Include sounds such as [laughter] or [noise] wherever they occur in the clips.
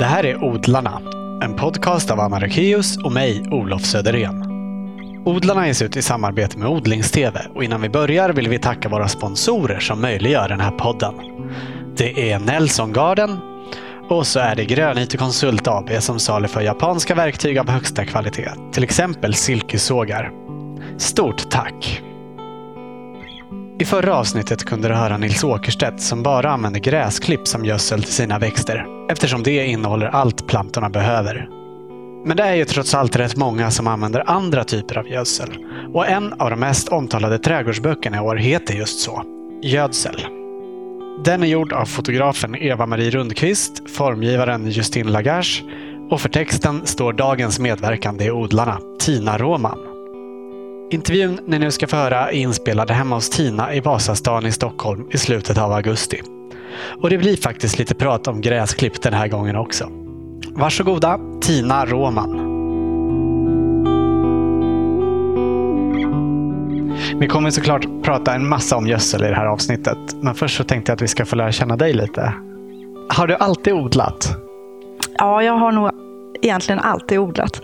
Det här är Odlarna, en podcast av Anna Rekius och mig, Olof Söderén. Odlarna ges ut i samarbete med Odlingstv och innan vi börjar vill vi tacka våra sponsorer som möjliggör den här podden. Det är Nelson Garden och så är det Grönyte Konsult AB som saluför japanska verktyg av högsta kvalitet, till exempel silkessågar. Stort tack! I förra avsnittet kunde du höra Nils Åkerstedt som bara använder gräsklipp som gödsel till sina växter eftersom det innehåller allt plantorna behöver. Men det är ju trots allt rätt många som använder andra typer av gödsel. Och en av de mest omtalade trädgårdsböckerna i år heter just så. Gödsel. Den är gjord av fotografen Eva-Marie Rundqvist, formgivaren Justin Lagage och för texten står dagens medverkande i Odlarna, Tina Råman. Intervjun ni nu ska få höra är inspelad hemma hos Tina i Vasastan i Stockholm i slutet av augusti. Och det blir faktiskt lite prat om gräsklipp den här gången också. Varsågoda, Tina Roman. Vi kommer såklart prata en massa om gödsel i det här avsnittet. Men först så tänkte jag att vi ska få lära känna dig lite. Har du alltid odlat? Ja, jag har nog egentligen alltid odlat.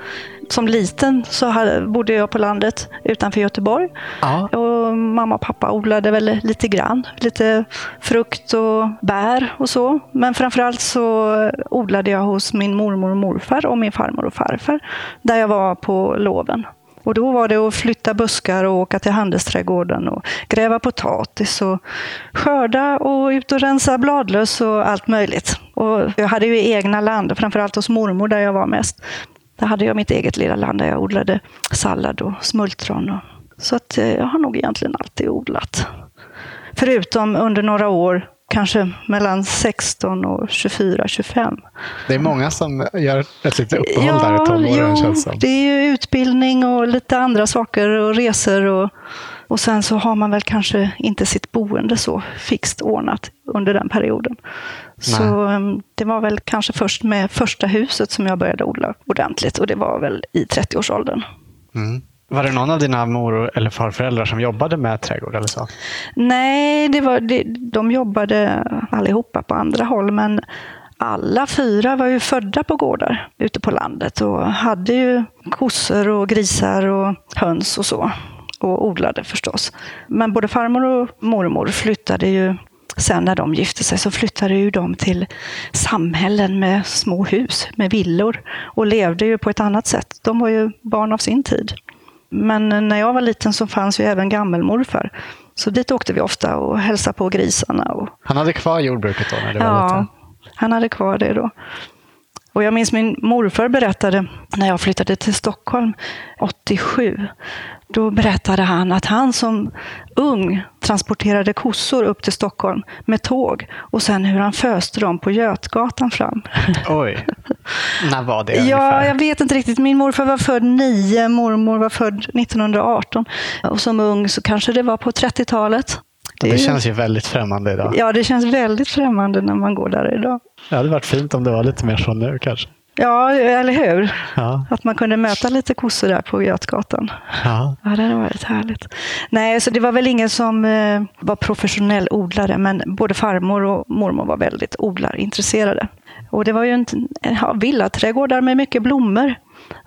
Som liten så bodde jag på landet utanför Göteborg. Ja. Och mamma och pappa odlade väl lite grann. Lite frukt och bär och så. Men framförallt så odlade jag hos min mormor och morfar och min farmor och farfar. Där jag var på loven. Och då var det att flytta buskar och åka till handelsträdgården och gräva potatis och skörda och ut och rensa bladlöss och allt möjligt. Och jag hade ju egna land, framförallt hos mormor där jag var mest. Där hade jag mitt eget lilla land där jag odlade sallad och smultron. Och, så att eh, jag har nog egentligen alltid odlat. Förutom under några år kanske mellan 16 och 24, 25. Det är många som gör ett litet uppehåll ja, där i tonåren känns som. det är ju utbildning och lite andra saker och resor. Och, och sen så har man väl kanske inte sitt boende så fixt ordnat under den perioden. Så um, det var väl kanske först med första huset som jag började odla ordentligt och det var väl i 30-årsåldern. Mm. Var det någon av dina mor eller farföräldrar som jobbade med trädgård? Eller så? Nej, det var, det, de jobbade allihopa på andra håll. Men alla fyra var ju födda på gårdar ute på landet och hade ju kossor och grisar och höns och så. Och odlade förstås. Men både farmor och mormor flyttade ju Sen när de gifte sig så flyttade ju de till samhällen med små hus, med villor och levde ju på ett annat sätt. De var ju barn av sin tid. Men när jag var liten så fanns ju även gammelmorfar. Så dit åkte vi ofta och hälsade på grisarna. Och... Han hade kvar jordbruket då? När det var ja, liten. han hade kvar det då. Och jag minns min morfar berättade när jag flyttade till Stockholm 87 då berättade han att han som ung transporterade kossor upp till Stockholm med tåg och sen hur han föste dem på Götgatan fram. [laughs] Oj, när var det ungefär? Ja, jag vet inte riktigt. Min morfar var född 9, mormor var född 1918. Och som ung så kanske det var på 30-talet. Det, det känns ju väldigt främmande idag. Ja, det känns väldigt främmande när man går där idag. Det hade varit fint om det var lite mer så nu kanske. Ja, eller hur? Ja. Att man kunde möta lite kossor där på Götgatan. Ja. ja, det hade varit härligt. Nej, så det var väl ingen som eh, var professionell odlare, men både farmor och mormor var väldigt odlarintresserade. Och det var ju en ja, villaträdgårdar med mycket blommor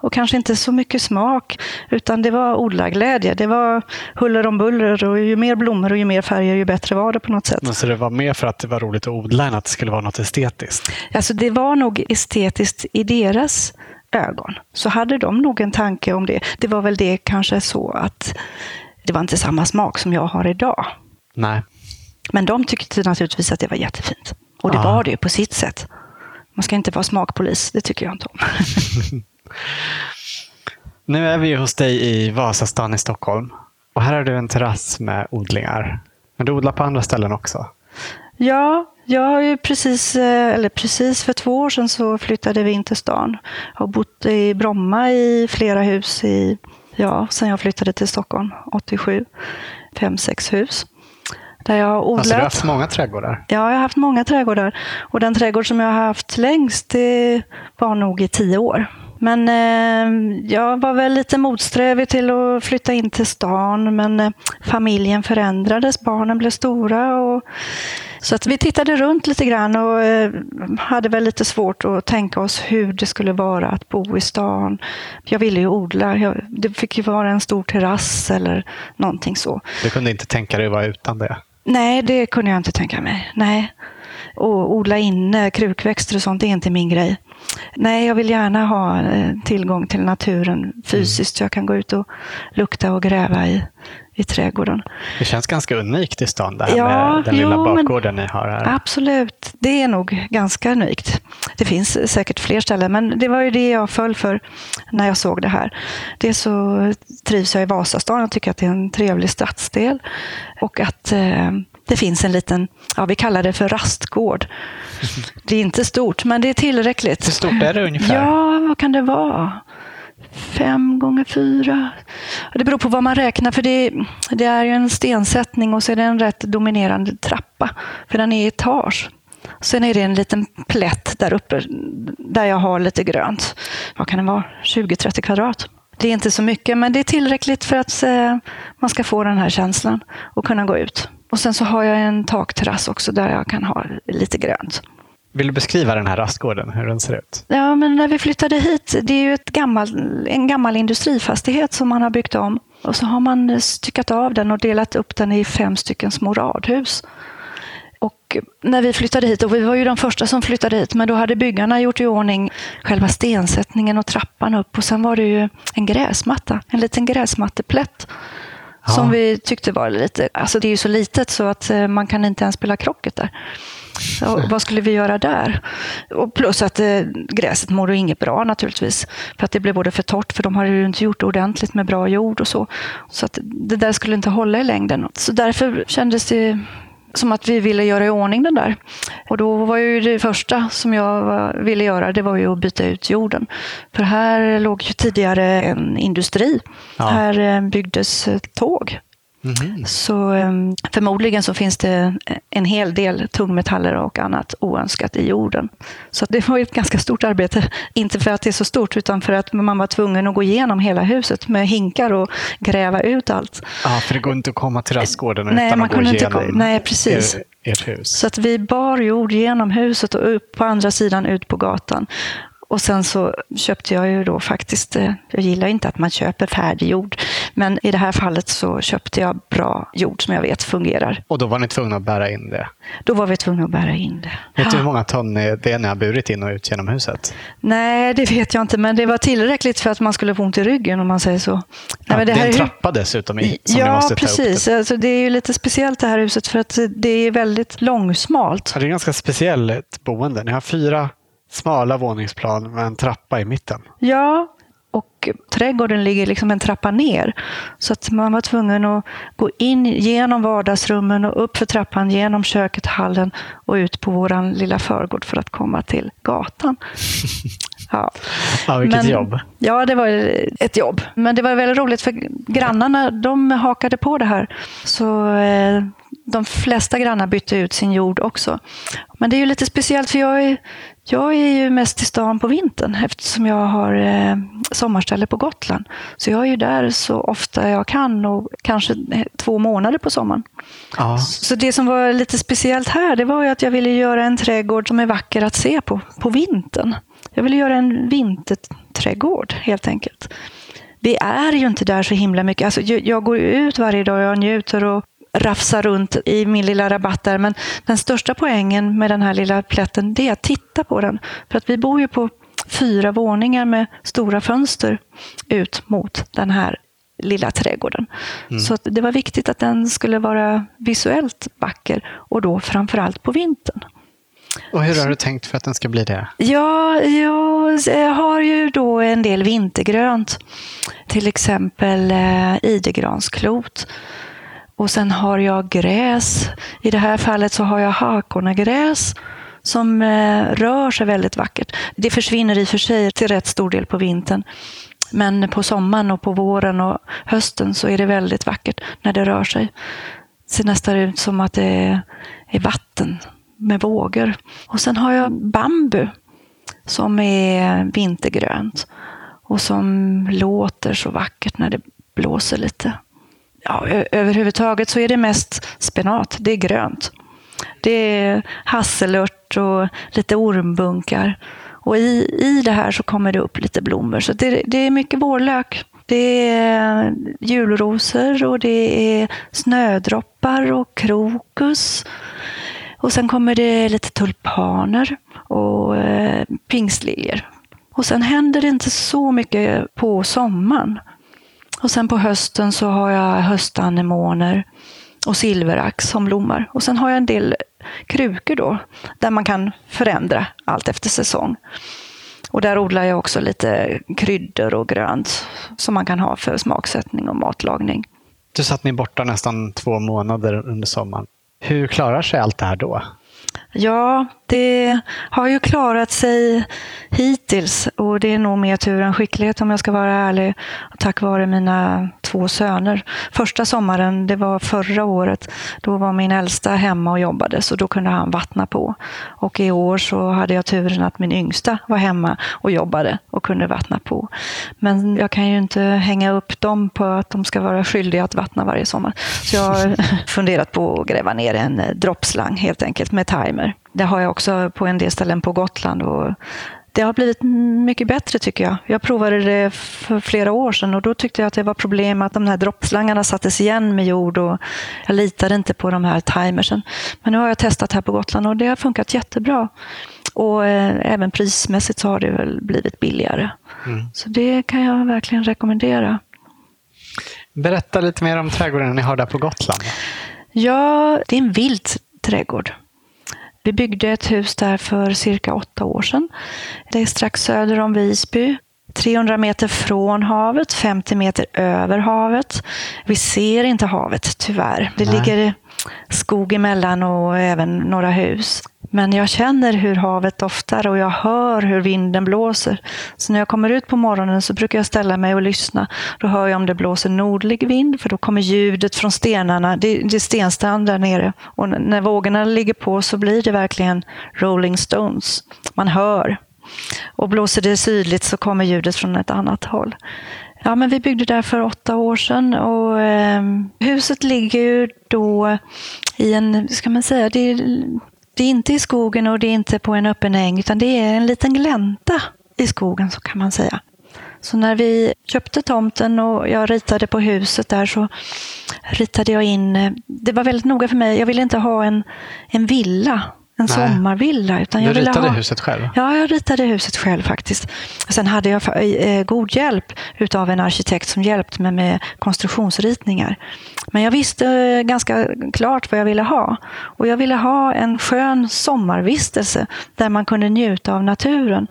och kanske inte så mycket smak, utan det var odlarglädje. Det var huller om buller och ju mer blommor och ju mer färger, ju bättre var det på något sätt. Så det var mer för att det var roligt att odla än att det skulle vara något estetiskt? Alltså det var nog estetiskt i deras ögon. Så hade de nog en tanke om det. Det var väl det kanske så att det var inte samma smak som jag har idag. Nej. Men de tyckte naturligtvis att det var jättefint. Och det ja. var det ju på sitt sätt. Man ska inte vara smakpolis, det tycker jag inte om. [laughs] Nu är vi hos dig i Vasastan i Stockholm. Och här har du en terrass med odlingar. Men du odlar på andra ställen också? Ja, jag har ju precis, eh, eller precis för två år sedan så flyttade vi in till stan. Jag har bott i Bromma i flera hus i, ja, sen jag flyttade till Stockholm 87. Fem, sex hus. Där jag har odlat. Alltså, du har haft många trädgårdar? Ja, jag har haft många trädgårdar. Och den trädgård som jag har haft längst, det var nog i tio år. Men eh, jag var väl lite motsträvig till att flytta in till stan, men eh, familjen förändrades, barnen blev stora och Så att vi tittade runt lite grann och eh, hade väl lite svårt att tänka oss hur det skulle vara att bo i stan. Jag ville ju odla. Jag, det fick ju vara en stor terrass eller någonting så. Du kunde inte tänka dig att vara utan det? Nej, det kunde jag inte tänka mig. Nej. Och odla inne, krukväxter och sånt, det är inte min grej. Nej, jag vill gärna ha eh, tillgång till naturen fysiskt. Så jag kan gå ut och lukta och gräva i, i trädgården. Det känns ganska unikt i stan, det här ja, med den lilla jo, bakgården ni har här. Absolut, det är nog ganska unikt. Det finns säkert fler ställen, men det var ju det jag föll för när jag såg det här. Dels så trivs jag i Vasastan och tycker att det är en trevlig stadsdel. Och att eh, det finns en liten, ja vi kallar det för rastgård. Det är inte stort, men det är tillräckligt. Hur stort är det ungefär? Ja, vad kan det vara? Fem gånger fyra. Det beror på vad man räknar, för det, det är ju en stensättning och så är det en rätt dominerande trappa, för den är i etage. Sen är det en liten plätt där uppe där jag har lite grönt. Vad kan det vara? 20-30 kvadrat. Det är inte så mycket, men det är tillräckligt för att eh, man ska få den här känslan och kunna gå ut. Och sen så har jag en takterrass också där jag kan ha lite grönt. Vill du beskriva den här rastgården, hur den ser ut? Ja, men när vi flyttade hit, det är ju ett gammal, en gammal industrifastighet som man har byggt om. Och så har man styckat av den och delat upp den i fem stycken små radhus. Och när vi flyttade hit, och vi var ju de första som flyttade hit, men då hade byggarna gjort i ordning själva stensättningen och trappan upp och sen var det ju en gräsmatta, en liten gräsmatteplätt ja. som vi tyckte var lite, alltså det är ju så litet så att eh, man kan inte ens spela krocket där. Så, vad skulle vi göra där? Och plus att eh, gräset mår inget bra naturligtvis. För att det blev både för torrt, för de har ju inte gjort ordentligt med bra jord och så. Så att det där skulle inte hålla i längden. Så därför kändes det som att vi ville göra i ordning den där. Och då var ju det första som jag ville göra, det var ju att byta ut jorden. För här låg ju tidigare en industri. Ja. Här eh, byggdes tåg Mm. Så ehm, förmodligen så finns det en hel del tungmetaller och annat oönskat i jorden. Så det var ett ganska stort arbete. Inte för att det är så stort, utan för att man var tvungen att gå igenom hela huset med hinkar och gräva ut allt. Ja, för det går inte att komma till rastgården nej, utan man att gå igenom inte, nej, precis. Er, ert hus. Så att vi bar jord genom huset och upp på andra sidan ut på gatan. Och sen så köpte jag ju då faktiskt, eh, jag gillar inte att man köper färdig jord, men i det här fallet så köpte jag bra jord som jag vet fungerar. Och då var ni tvungna att bära in det? Då var vi tvungna att bära in det. Vet du hur många ton det är ni har burit in och ut genom huset? Nej, det vet jag inte, men det var tillräckligt för att man skulle få ont i ryggen om man säger så. Ja, Nej, det, det är en trappa dessutom i, som ja, ni måste ta precis. upp. Alltså, det är ju lite speciellt det här huset för att det är väldigt långsmalt. Ja, det är ganska speciellt boende. Ni har fyra smala våningsplan med en trappa i mitten. Ja, och trädgården ligger liksom en trappa ner. Så att man var tvungen att gå in genom vardagsrummen och upp för trappan genom köket, hallen och ut på vår lilla förgård för att komma till gatan. [laughs] Ja, ja vilket Men, jobb. Ja, det var ett jobb. Men det var väldigt roligt för grannarna de hakade på det här. Så eh, de flesta grannar bytte ut sin jord också. Men det är ju lite speciellt för jag är, jag är ju mest i stan på vintern eftersom jag har eh, sommarställe på Gotland. Så jag är ju där så ofta jag kan och kanske två månader på sommaren. Ja. Så det som var lite speciellt här det var ju att jag ville göra en trädgård som är vacker att se på, på vintern. Jag ville göra en vinterträdgård helt enkelt. Vi är ju inte där så himla mycket. Alltså, jag går ut varje dag och jag njuter och rafsa runt i min lilla rabatt där. Men den största poängen med den här lilla plätten, det är att titta på den. För att vi bor ju på fyra våningar med stora fönster ut mot den här lilla trädgården. Mm. Så det var viktigt att den skulle vara visuellt vacker och då framförallt på vintern. Och hur har du tänkt för att den ska bli det? Ja, jag har ju då en del vintergrönt. Till exempel eh, idegransklot och sen har jag gräs. I det här fallet så har jag hakonagräs som eh, rör sig väldigt vackert. Det försvinner i och för sig till rätt stor del på vintern. Men på sommaren och på våren och hösten så är det väldigt vackert när det rör sig. Det ser nästan ut som att det är vatten med vågor. Och sen har jag bambu som är vintergrönt och som låter så vackert när det blåser lite ja, överhuvudtaget så är det mest spenat. Det är grönt. Det är hasselört och lite ormbunkar. Och i, i det här så kommer det upp lite blommor. Så det, det är mycket vårlök. Det är julrosor och det är snödroppar och krokus. Och sen kommer det lite tulpaner och eh, pingstliljor. Och sen händer det inte så mycket på sommaren. Och sen på hösten så har jag höstanemoner och silverax som blommar. Och sen har jag en del krukor då, där man kan förändra allt efter säsong. Och där odlar jag också lite kryddor och grönt som man kan ha för smaksättning och matlagning. Du satt ni borta nästan två månader under sommaren. Hur klarar sig allt det här då? Ja, det har ju klarat sig hittills och det är nog mer tur än skicklighet om jag ska vara ärlig. Tack vare mina två söner. Första sommaren, det var förra året, då var min äldsta hemma och jobbade så då kunde han vattna på. Och i år så hade jag turen att min yngsta var hemma och jobbade och kunde vattna på. Men jag kan ju inte hänga upp dem på att de ska vara skyldiga att vattna varje sommar. Så jag har [laughs] funderat på att gräva ner en eh, droppslang helt enkelt med timer. Det har jag också på en del ställen på Gotland. Och det har blivit mycket bättre tycker jag. Jag provade det för flera år sedan och då tyckte jag att det var problem att de här droppslangarna sattes igen med jord och jag litade inte på de här timersen. Men nu har jag testat här på Gotland och det har funkat jättebra. Och eh, även prismässigt så har det väl blivit billigare. Mm. Så det kan jag verkligen rekommendera. Berätta lite mer om trädgården ni har där på Gotland. Ja, det är en vild trädgård. Vi byggde ett hus där för cirka åtta år sedan. Det är strax söder om Visby. 300 meter från havet, 50 meter över havet. Vi ser inte havet tyvärr. Det Nej. ligger skog emellan och även några hus. Men jag känner hur havet doftar och jag hör hur vinden blåser. Så när jag kommer ut på morgonen så brukar jag ställa mig och lyssna. Då hör jag om det blåser nordlig vind, för då kommer ljudet från stenarna. Det, är stenstrand där nere. Och när vågorna ligger på så blir det verkligen Rolling Stones. Man hör. Och blåser det sydligt så kommer ljudet från ett annat håll. Ja, men vi byggde där för åtta år sedan och eh, huset ligger ju då i en, ska man säga, det är, det är inte i skogen och det är inte på en öppen äng utan det är en liten glänta i skogen så kan man säga. Så när vi köpte tomten och jag ritade på huset där så ritade jag in, eh, det var väldigt noga för mig, jag ville inte ha en, en villa en Nej. sommarvilla. Utan jag du ritade ha... huset själv? Ja, jag ritade huset själv faktiskt. Sen hade jag eh, god hjälp av en arkitekt som hjälpte mig med konstruktionsritningar. Men jag visste eh, ganska klart vad jag ville ha. Och jag ville ha en skön sommarvistelse där man kunde njuta av naturen.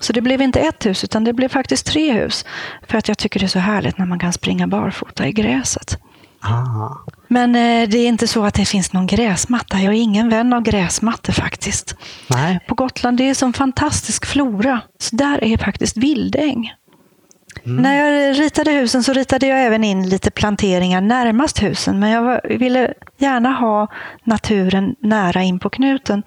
Så det blev inte ett hus, utan det blev faktiskt tre hus. För att jag tycker det är så härligt när man kan springa barfota i gräset. Ah. Men eh, det är inte så att det finns någon gräsmatta. Jag är ingen vän av gräsmattor faktiskt. Nej. På Gotland det är som fantastisk flora. Så där är faktiskt vildäng. Mm. När jag ritade husen så ritade jag även in lite planteringar närmast husen. Men jag ville gärna ha naturen nära in på knuten.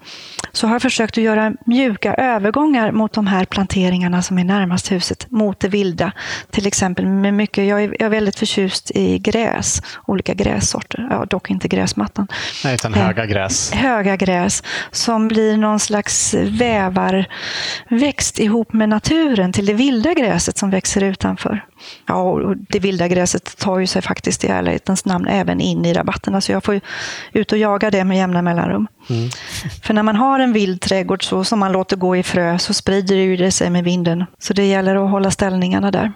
Så har jag försökt att göra mjuka övergångar mot de här planteringarna som är närmast huset, mot det vilda. Till exempel med mycket, jag är, jag är väldigt förtjust i gräs, olika grässorter. Ja, dock inte gräsmattan. Nej, utan höga gräs. Höga gräs som blir någon slags vävarväxt ihop med naturen till det vilda gräset som växer utanför. Ja, och det vilda gräset tar ju sig faktiskt i ärlighetens namn även in i rabatterna, så jag får ut och jaga det med jämna mellanrum. Mm. För när man har en vild trädgård så, som man låter gå i frö så sprider det sig med vinden. Så det gäller att hålla ställningarna där.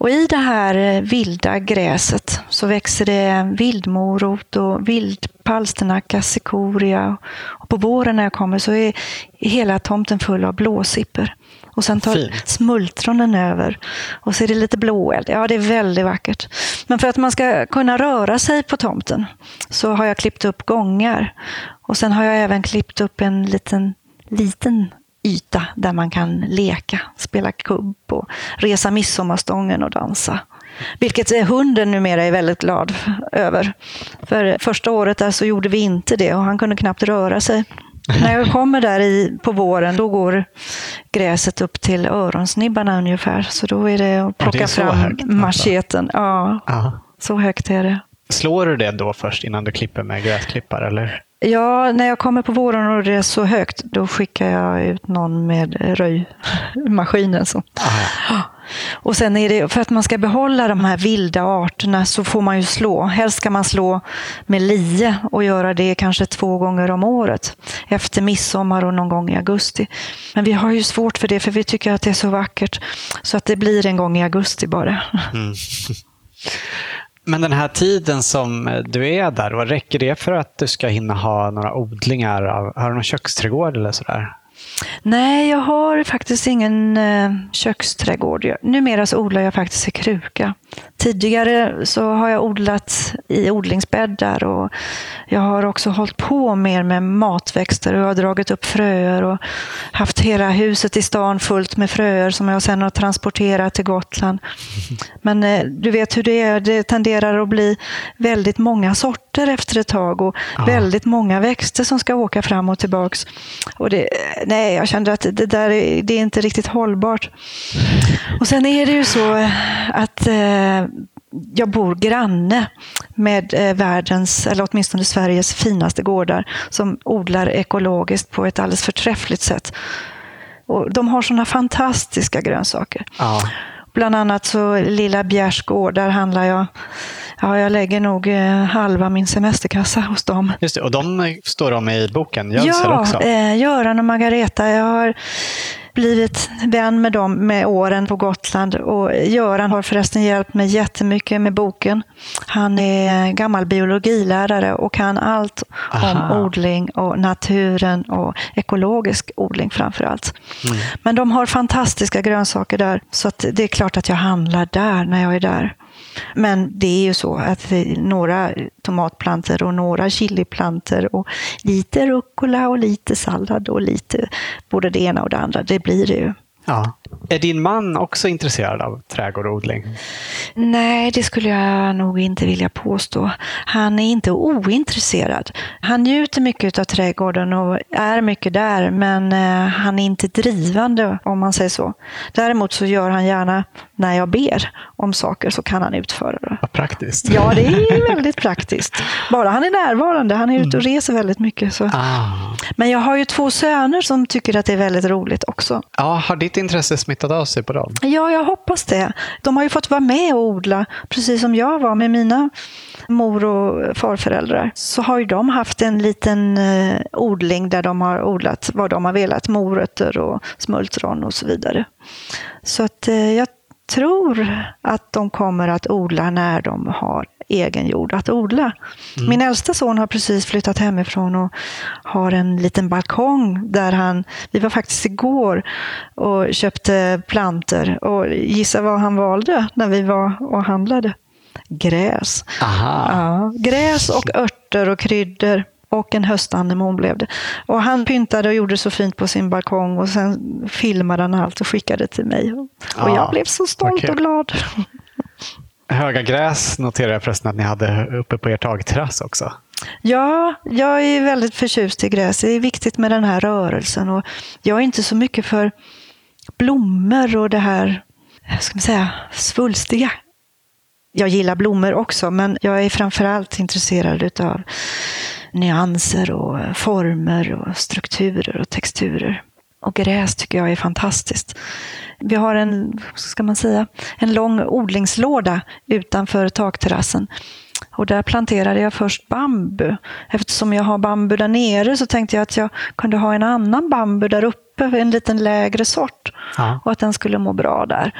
Och i det här eh, vilda gräset så växer det vildmorot och vildpalsternacka, cikoria. Och på våren när jag kommer så är hela tomten full av blåsipper. Och sen tar Fint. smultronen över. Och så är det lite blåeld. Ja, det är väldigt vackert. Men för att man ska kunna röra sig på tomten så har jag klippt upp gångar. Och sen har jag även klippt upp en liten, liten yta där man kan leka, spela kubb och resa midsommarstången och dansa. Vilket hunden numera är väldigt glad över. För första året där så gjorde vi inte det och han kunde knappt röra sig. När jag kommer där i, på våren, då går gräset upp till öronsnibbarna ungefär. Så då är det att plocka det fram högt, macheten. Ja, Aha. så högt är det. Slår du det då först innan du klipper med gräsklippare? Eller? Ja, när jag kommer på våren och det är så högt, då skickar jag ut någon med röjmaskinen. Så. Och sen är det, för att man ska behålla de här vilda arterna så får man ju slå. Helst ska man slå med lie och göra det kanske två gånger om året. Efter midsommar och någon gång i augusti. Men vi har ju svårt för det, för vi tycker att det är så vackert. Så att det blir en gång i augusti bara. Mm. [laughs] Men den här tiden som eh, du är där, vad räcker det för att du ska hinna ha några odlingar? Av, har du någon köksträdgård eller sådär? Nej, jag har faktiskt ingen eh, köksträdgård. Numera så odlar jag faktiskt i kruka. Tidigare så har jag odlat i odlingsbäddar och jag har också hållit på mer med matväxter och jag har dragit upp fröer och haft hela huset i stan fullt med fröer som jag sedan har transporterat till Gotland. [laughs] Men eh, du vet hur det är, det tenderar att bli väldigt många sorter efter ett tag och ja. väldigt många växter som ska åka fram och tillbaks. Och det, nej, jag kände att det där är, det är inte riktigt hållbart. Och sen är det ju så att eh, jag bor granne med eh, världens, eller åtminstone Sveriges finaste gårdar som odlar ekologiskt på ett alldeles förträffligt sätt. Och de har sådana fantastiska grönsaker. Ja. Bland annat så Lilla Bjärs gård, där handlar jag Ja, jag lägger nog eh, halva min semesterkassa hos dem. Just det, och de står de i boken, Jönsel ja, också? Ja, eh, Göran och Margareta. Jag har blivit vän med dem med åren på Gotland. Och Göran har förresten hjälpt mig jättemycket med boken. Han är gammal biologilärare och kan allt Aha. om odling och naturen och ekologisk odling framför allt. Mm. Men de har fantastiska grönsaker där, så det är klart att jag handlar där när jag är där. Men det är ju så att några tomatplanter och några chiliplanter och lite rucola och lite sallad och lite både det ena och det andra, det blir det ju. Ja. Är din man också intresserad av trädgård och odling? Nej, det skulle jag nog inte vilja påstå. Han är inte ointresserad. Han njuter mycket av trädgården och är mycket där, men eh, han är inte drivande om man säger så. Däremot så gör han gärna när jag ber om saker så kan han utföra det. Vad praktiskt. Ja, det är väldigt praktiskt. Bara han är närvarande. Han är ute och mm. reser väldigt mycket. Så. Ah. Men jag har ju två söner som tycker att det är väldigt roligt också. Ja, har ditt intresse smittat av sig på dem? Ja, jag hoppas det. De har ju fått vara med och odla, precis som jag var med mina mor och farföräldrar. Så har ju de haft en liten eh, odling där de har odlat vad de har velat. Morötter och smultron och så vidare. Så att eh, jag tror att de kommer att odla när de har egen jord att odla. Mm. Min äldsta son har precis flyttat hemifrån och har en liten balkong där han, vi var faktiskt igår och köpte planter och gissa vad han valde när vi var och handlade? Gräs. Ja, gräs och örter och kryddor och en höstanemon blev det. Och han pyntade och gjorde så fint på sin balkong och sen filmade han allt och skickade till mig. Och ja, jag blev så stolt okay. och glad. [laughs] Höga gräs noterar jag förresten att ni hade uppe på er takterrass också. Ja, jag är väldigt förtjust i gräs. Det är viktigt med den här rörelsen. Och jag är inte så mycket för blommor och det här, ska man säga, svulstiga. Jag gillar blommor också, men jag är framförallt intresserad av nyanser och former och strukturer och texturer. Och gräs tycker jag är fantastiskt. Vi har en, ska man säga, en lång odlingslåda utanför takterrassen. Och där planterade jag först bambu. Eftersom jag har bambu där nere så tänkte jag att jag kunde ha en annan bambu där uppe, en liten lägre sort. Ja. Och att den skulle må bra där.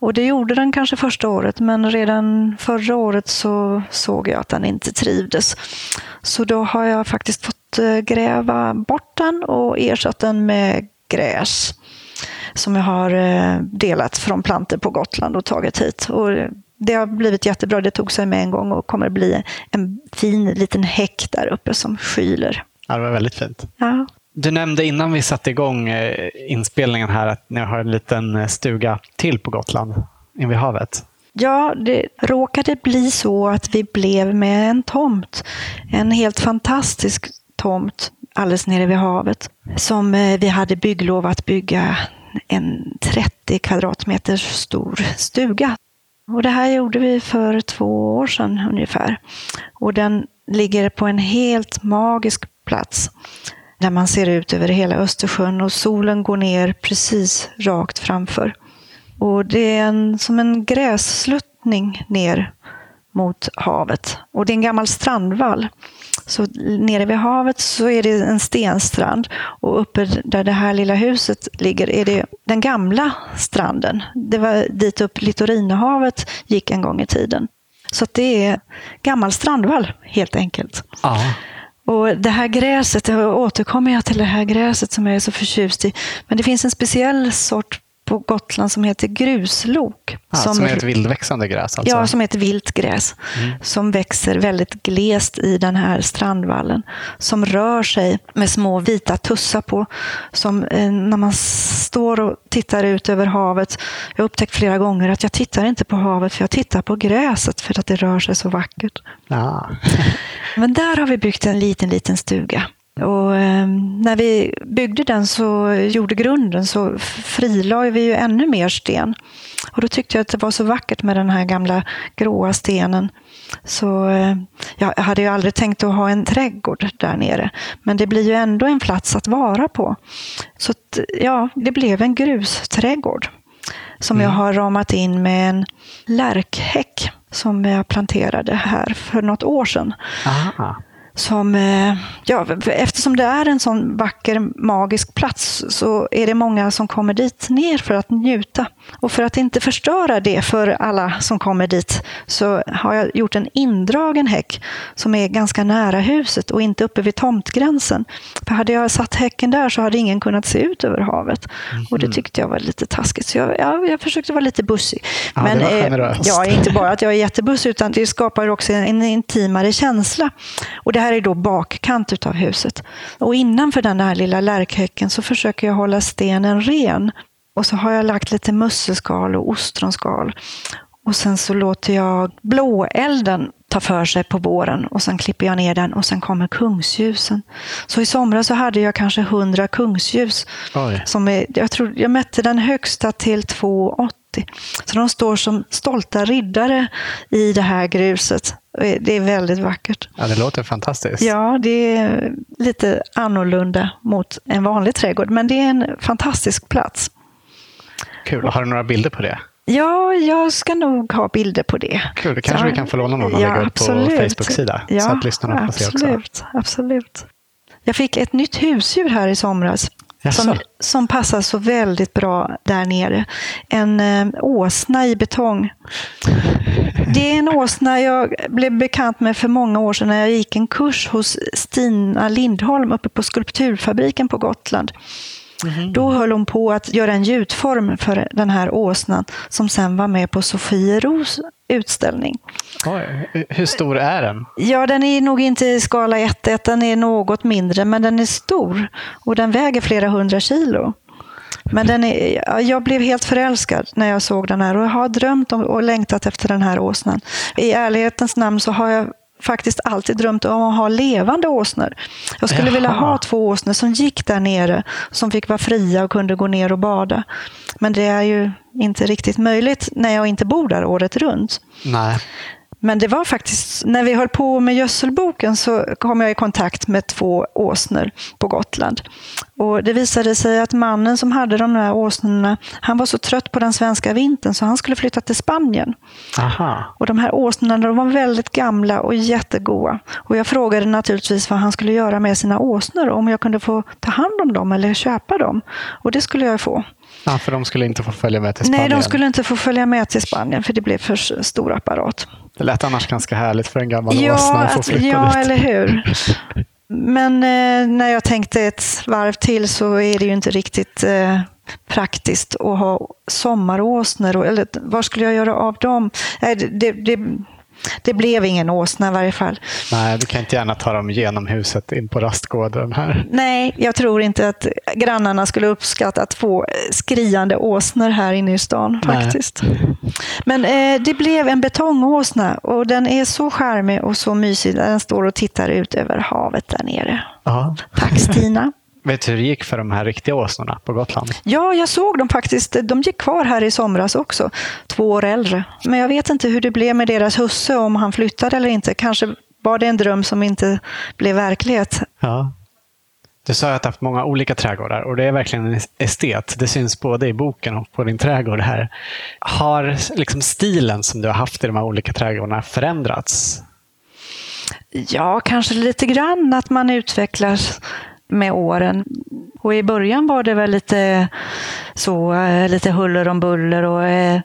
Och det gjorde den kanske första året, men redan förra året så såg jag att den inte trivdes. Så då har jag faktiskt fått eh, gräva bort den och ersatt den med gräs som jag har eh, delat från planter på Gotland och tagit hit. Och det har blivit jättebra. Det tog sig med en gång och kommer bli en fin liten häck där uppe som skyler. Ja, det var väldigt fint. Ja. Du nämnde innan vi satte igång eh, inspelningen här att ni har en liten eh, stuga till på Gotland, invid havet. Ja, det råkade bli så att vi blev med en tomt. En helt fantastisk tomt alldeles nere vid havet som eh, vi hade bygglov att bygga en 30 kvadratmeter stor stuga. Och det här gjorde vi för två år sedan ungefär. Och den ligger på en helt magisk plats där man ser ut över hela Östersjön och solen går ner precis rakt framför. Och det är en, som en grässluttning ner mot havet. Och det är en gammal strandvall. Så nere vid havet så är det en stenstrand och uppe där det här lilla huset ligger är det den gamla stranden. Det var dit upp Litorinehavet gick en gång i tiden. Så det är gammal strandvall helt enkelt. Ja. Och det här gräset, jag återkommer jag till det här gräset som jag är så förtjust i. Men det finns en speciell sort på Gotland som heter gruslok. Ah, som, som är ett vildväxande gräs? Alltså. Ja, som är ett vilt gräs. Mm. Som växer väldigt glest i den här strandvallen. Som rör sig med små vita tussar på. Som eh, när man står och tittar ut över havet. Jag har upptäckt flera gånger att jag tittar inte på havet för jag tittar på gräset för att det rör sig så vackert. Ah. [laughs] Men där har vi byggt en liten, liten stuga. Och eh, när vi byggde den så gjorde grunden så frilade vi ju ännu mer sten. Och då tyckte jag att det var så vackert med den här gamla gråa stenen. Så eh, jag hade ju aldrig tänkt att ha en trädgård där nere. Men det blir ju ändå en plats att vara på. Så att, ja, det blev en grusträdgård. Som mm. jag har ramat in med en lärkhäck som jag planterade här för något år sedan. Aha som, eh, ja, eftersom det är en sån vacker, magisk plats så är det många som kommer dit ner för att njuta. Och för att inte förstöra det för alla som kommer dit så har jag gjort en indragen häck som är ganska nära huset och inte uppe vid tomtgränsen. För hade jag satt häcken där så hade ingen kunnat se ut över havet. Mm. Och det tyckte jag var lite taskigt. Så jag, ja, jag försökte vara lite bussig. Ja, Men eh, ja, [laughs] inte bara att jag är jättebussig utan det skapar också en intimare känsla. Och det här är då bakkant utav huset. Och innanför den här lilla lärkhäcken så försöker jag hålla stenen ren. Och så har jag lagt lite musselskal och ostronskal. Och sen så låter jag blåelden ta för sig på våren och sen klipper jag ner den och sen kommer kungsljusen. Så i somras så hade jag kanske 100 kungsljus. Som är, jag, tror, jag mätte den högsta till 2,80. Så de står som stolta riddare i det här gruset. Det är väldigt vackert. Ja, det låter fantastiskt. Ja, det är lite annorlunda mot en vanlig trädgård, men det är en fantastisk plats. Kul. Har du några bilder på det? Ja, jag ska nog ha bilder på det. Kul, det kanske så, vi kan få låna någon och ja, lägga upp på Facebook-sida. Ja, så att lyssnarna får absolut, se också. Absolut. Jag fick ett nytt husdjur här i somras. Som, som passar så väldigt bra där nere. En eh, åsna i betong. Det är en åsna jag blev bekant med för många år sedan när jag gick en kurs hos Stina Lindholm uppe på Skulpturfabriken på Gotland. Mm. Då höll hon på att göra en gjutform för den här åsnan som sen var med på Sofieros utställning. Oj, hur stor är den? Ja, den är nog inte i skala 1-1, den är något mindre, men den är stor och den väger flera hundra kilo. Men den är, jag blev helt förälskad när jag såg den här och jag har drömt om och längtat efter den här åsnan. I ärlighetens namn så har jag faktiskt alltid drömt om att ha levande åsnor. Jag skulle Jaha. vilja ha två åsnor som gick där nere, som fick vara fria och kunde gå ner och bada. Men det är ju inte riktigt möjligt när jag inte bor där året runt. Nej. Men det var faktiskt, när vi höll på med gödselboken så kom jag i kontakt med två åsnor på Gotland. Och det visade sig att mannen som hade de där åsnorna, han var så trött på den svenska vintern så han skulle flytta till Spanien. Aha. Och de här åsnorna de var väldigt gamla och jättegoda. Och jag frågade naturligtvis vad han skulle göra med sina åsnor, om jag kunde få ta hand om dem eller köpa dem. Och det skulle jag få. Ja, för de skulle inte få följa med till Spanien? Nej, de skulle inte få följa med till Spanien för det blev för stor apparat. Det lät annars ganska härligt för en gammal ja, åsna att få flytta Ja, dit. eller hur. [laughs] Men eh, när jag tänkte ett varv till så är det ju inte riktigt eh, praktiskt att ha sommaråsnor. Eller vad skulle jag göra av dem? Eh, det, det, det blev ingen åsna i varje fall. Nej, du kan inte gärna ta dem genom huset in på rastgården här. Nej, jag tror inte att grannarna skulle uppskatta att få skriande åsnor här inne i stan Nej. faktiskt. Men eh, det blev en betongåsna och den är så charmig och så mysig. Den står och tittar ut över havet där nere. Aha. Tack Stina. [laughs] Vet du hur det gick för de här riktiga åsnorna på Gotland? Ja, jag såg dem faktiskt. De gick kvar här i somras också, två år äldre. Men jag vet inte hur det blev med deras husse, om han flyttade eller inte. Kanske var det en dröm som inte blev verklighet. Ja. Du sa att du haft många olika trädgårdar och det är verkligen en estet. Det syns både i boken och på din trädgård här. Har liksom stilen som du har haft i de här olika trädgårdarna förändrats? Ja, kanske lite grann att man utvecklas med åren. Och i början var det väl lite så, eh, lite huller om buller och eh,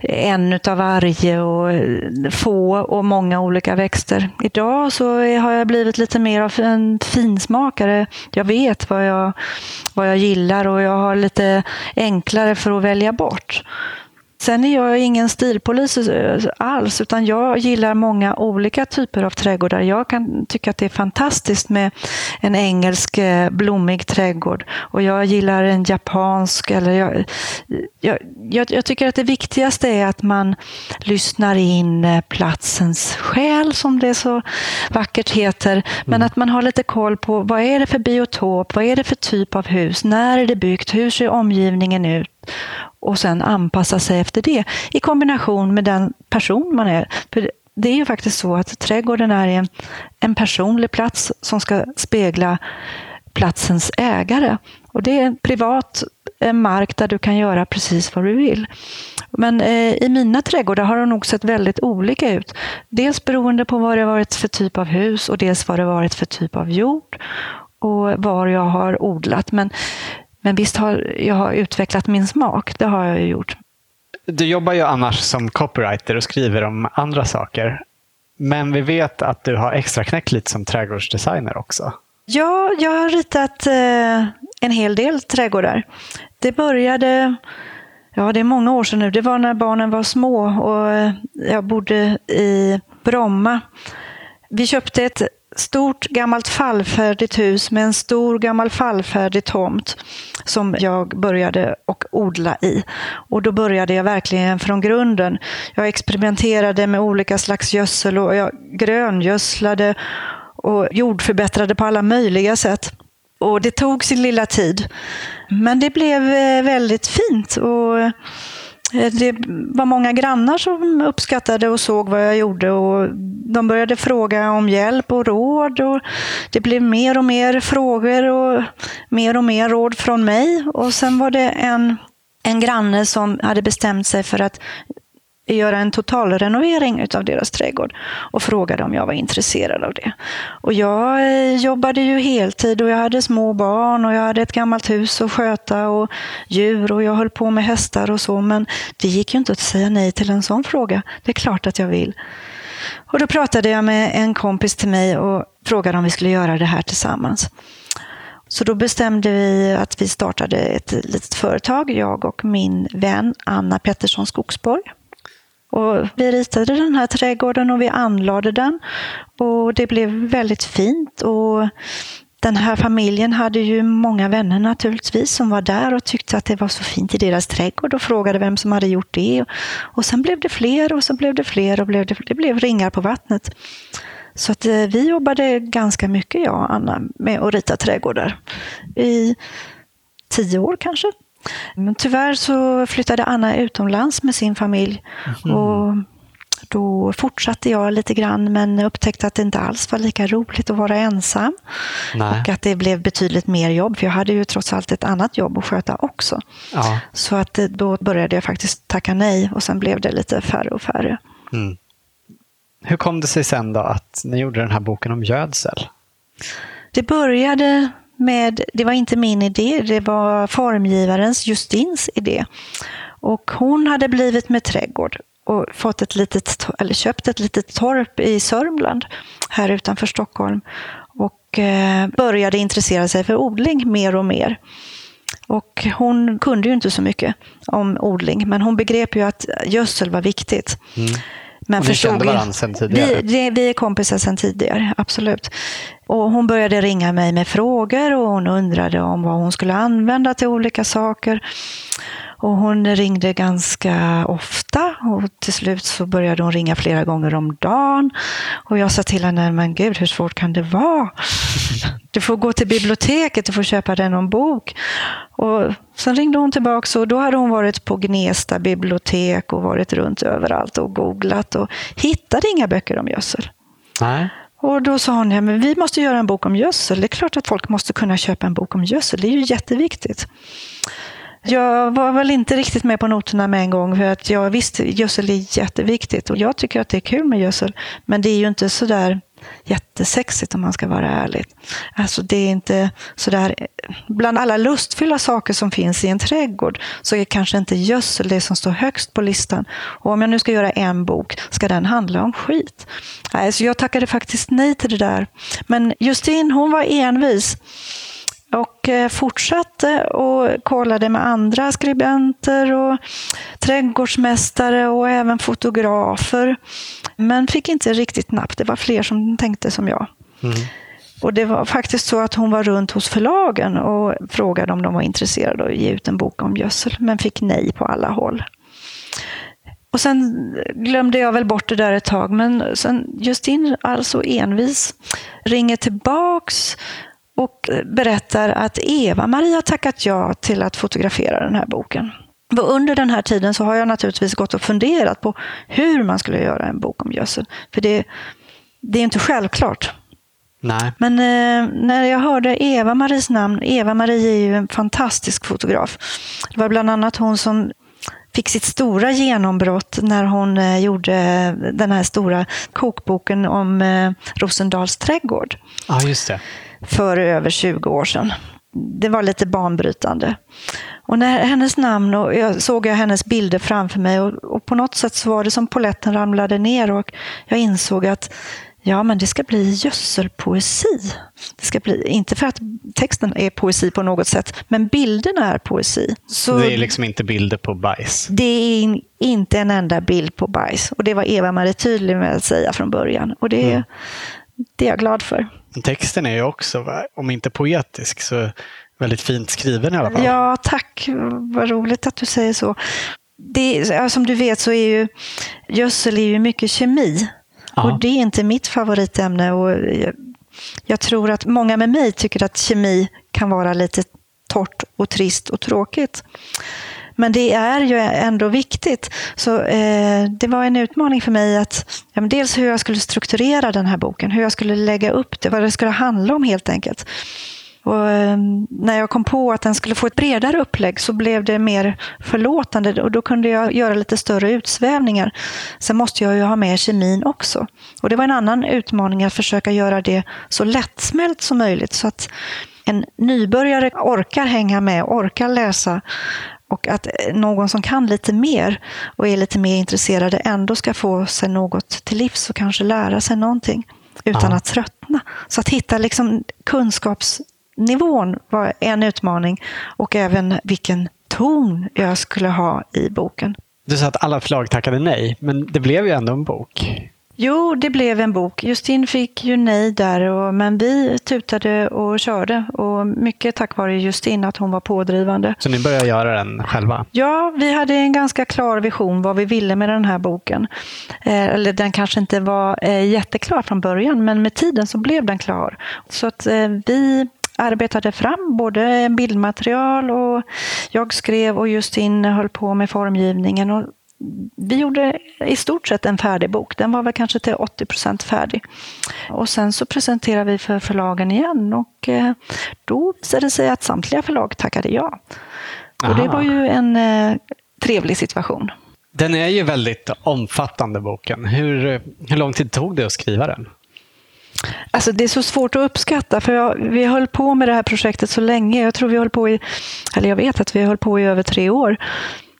en utav varje och eh, få och många olika växter. Idag så har jag blivit lite mer av en finsmakare. Jag vet vad jag, vad jag gillar och jag har lite enklare för att välja bort. Sen är jag ingen stilpolis alls, utan jag gillar många olika typer av trädgårdar. Jag kan tycka att det är fantastiskt med en engelsk eh, blommig trädgård och jag gillar en japansk. Eller jag, jag, jag, jag tycker att det viktigaste är att man lyssnar in eh, platsens själ, som det så vackert heter. Men mm. att man har lite koll på vad är det för biotop, vad är det för typ av hus, när är det byggt, hur ser omgivningen ut? Och sen anpassa sig efter det i kombination med den person man är. För det är ju faktiskt så att trädgården är en, en personlig plats som ska spegla platsens ägare. Och det är en privat mark där du kan göra precis vad du vill. Men eh, i mina trädgårdar har det nog sett väldigt olika ut. Dels beroende på vad det varit för typ av hus och dels vad det varit för typ av jord och var jag har odlat. Men men visst har jag utvecklat min smak, det har jag ju gjort. Du jobbar ju annars som copywriter och skriver om andra saker. Men vi vet att du har extra knäckt lite som trädgårdsdesigner också. Ja, jag har ritat eh, en hel del trädgårdar. Det började, ja det är många år sedan nu, det var när barnen var små och jag bodde i Bromma. Vi köpte ett stort gammalt fallfärdigt hus med en stor gammal fallfärdig tomt som jag började och odla i. Och då började jag verkligen från grunden. Jag experimenterade med olika slags gödsel och jag gröngödslade och jordförbättrade på alla möjliga sätt. Och det tog sin lilla tid. Men det blev eh, väldigt fint. Och Eh, det var många grannar som uppskattade och såg vad jag gjorde och de började fråga om hjälp och råd. Och det blev mer och mer frågor och mer och mer råd från mig. Och sen var det en, en granne som hade bestämt sig för att göra en totalrenovering av deras trädgård och frågade om jag var intresserad av det. Och jag eh, jobbade ju heltid och jag hade små barn och jag hade ett gammalt hus att sköta och djur och jag höll på med hästar och så. Men det gick ju inte att säga nej till en sån fråga. Det är klart att jag vill. Och då pratade jag med en kompis till mig och frågade om vi skulle göra det här tillsammans. Så då bestämde vi att vi startade ett litet företag, jag och min vän Anna Pettersson Skogsborg. Och vi ritade den här trädgården och vi anlade den. Och det blev väldigt fint. Och den här familjen hade ju många vänner naturligtvis som var där och tyckte att det var så fint i deras trädgård och frågade vem som hade gjort det. Och sen blev det fler och så blev det fler och blev det, det blev ringar på vattnet. Så att eh, vi jobbade ganska mycket, jag och Anna, med att rita trädgårdar. I tio år kanske. Men tyvärr så flyttade Anna utomlands med sin familj. Mm. Och då fortsatte jag lite grann men upptäckte att det inte alls var lika roligt att vara ensam. Nej. Och att det blev betydligt mer jobb, för jag hade ju trots allt ett annat jobb att sköta också. Ja. Så att då började jag faktiskt tacka nej och sen blev det lite färre och färre. Mm. Hur kom det sig sen då att ni gjorde den här boken om gödsel? Det började med, det var inte min idé, det var formgivarens Justins idé. Och hon hade blivit med trädgård och fått ett litet, eller köpt ett litet torp i Sörmland, här utanför Stockholm. Och eh, började intressera sig för odling mer och mer. Och hon kunde ju inte så mycket om odling, men hon begrep ju att gödsel var viktigt. Mm. Men och ni kände varandra sedan tidigare? Vi, vi är kompisar sedan tidigare, absolut. Och hon började ringa mig med frågor och hon undrade om vad hon skulle använda till olika saker. Och hon ringde ganska ofta och till slut så började hon ringa flera gånger om dagen. Och jag sa till henne, men gud hur svårt kan det vara? Du får gå till biblioteket, du får köpa dig någon bok. Och sen ringde hon tillbaka och då hade hon varit på Gnesta bibliotek och varit runt överallt och googlat och hittade inga böcker om gödsel. Nej. Och då sa hon, ja, men vi måste göra en bok om gödsel. Det är klart att folk måste kunna köpa en bok om gödsel. Det är ju jätteviktigt. Jag var väl inte riktigt med på noterna med en gång. För att jag visste gödsel är jätteviktigt. Och jag tycker att det är kul med gödsel. Men det är ju inte sådär jättesexigt om man ska vara ärlig. Alltså det är inte sådär, bland alla lustfyllda saker som finns i en trädgård så är kanske inte gödsel det som står högst på listan. Och om jag nu ska göra en bok, ska den handla om skit? Nej, så jag tackade faktiskt nej till det där. Men Justin, hon var envis och eh, fortsatte och kollade med andra skribenter och trädgårdsmästare och även fotografer. Men fick inte riktigt napp. Det var fler som tänkte som jag. Mm. Och Det var faktiskt så att hon var runt hos förlagen och frågade om de var intresserade av att ge ut en bok om gödsel, men fick nej på alla håll. Och Sen glömde jag väl bort det där ett tag, men sen Justin, alltså envis, ringer tillbaks och berättar att Eva-Maria tackat ja till att fotografera den här boken. Och under den här tiden så har jag naturligtvis gått och funderat på hur man skulle göra en bok om gödsel. För det, det är inte självklart. Nej. Men eh, när jag hörde Eva-Maries namn, Eva-Marie är ju en fantastisk fotograf. Det var bland annat hon som fick sitt stora genombrott när hon eh, gjorde den här stora kokboken om eh, Rosendals trädgård. Ja, just det för över 20 år sedan. Det var lite banbrytande. Och när hennes namn och jag såg jag hennes bilder framför mig och, och på något sätt så var det som poletten ramlade ner och jag insåg att Ja, men det ska bli gödselpoesi. Det ska bli, inte för att texten är poesi på något sätt, men bilderna är poesi. Så det är liksom inte bilder på bajs? Det är inte en enda bild på bajs. Och det var Eva-Marie tydlig med att säga från början. Och det, mm. det är jag glad för. Texten är ju också, om inte poetisk, så väldigt fint skriven i alla fall. Ja, tack. Vad roligt att du säger så. Det, som du vet så är ju gödsel är ju mycket kemi. Ja. Och det är inte mitt favoritämne. Och jag, jag tror att många med mig tycker att kemi kan vara lite torrt och trist och tråkigt. Men det är ju ändå viktigt. Så eh, Det var en utmaning för mig att ja, dels hur jag skulle strukturera den här boken, hur jag skulle lägga upp det, vad det skulle handla om helt enkelt. Och, eh, när jag kom på att den skulle få ett bredare upplägg så blev det mer förlåtande och då kunde jag göra lite större utsvävningar. Sen måste jag ju ha med kemin också. Och Det var en annan utmaning att försöka göra det så lättsmält som möjligt så att en nybörjare orkar hänga med, orkar läsa och att någon som kan lite mer och är lite mer intresserad ändå ska få sig något till livs och kanske lära sig någonting utan ja. att tröttna. Så att hitta liksom kunskapsnivån var en utmaning och även vilken ton jag skulle ha i boken. Du sa att alla förlag tackade nej, men det blev ju ändå en bok. Jo, det blev en bok. Justin fick ju nej där, och, men vi tutade och körde. Och mycket tack vare Justin, att hon var pådrivande. Så ni började göra den själva? Ja, vi hade en ganska klar vision vad vi ville med den här boken. Eh, eller den kanske inte var eh, jätteklar från början, men med tiden så blev den klar. Så att eh, vi arbetade fram både bildmaterial och jag skrev och Justin höll på med formgivningen. Och vi gjorde i stort sett en färdig bok. Den var väl kanske till 80 procent färdig. Och sen så presenterade vi för förlagen igen och eh, då visade det sig att samtliga förlag tackade ja. Aha. Och det var ju en eh, trevlig situation. Den är ju väldigt omfattande boken. Hur, hur lång tid tog det att skriva den? Alltså det är så svårt att uppskatta, för jag, vi höll på med det här projektet så länge. Jag tror vi höll på i, eller jag vet att vi höll på i över tre år.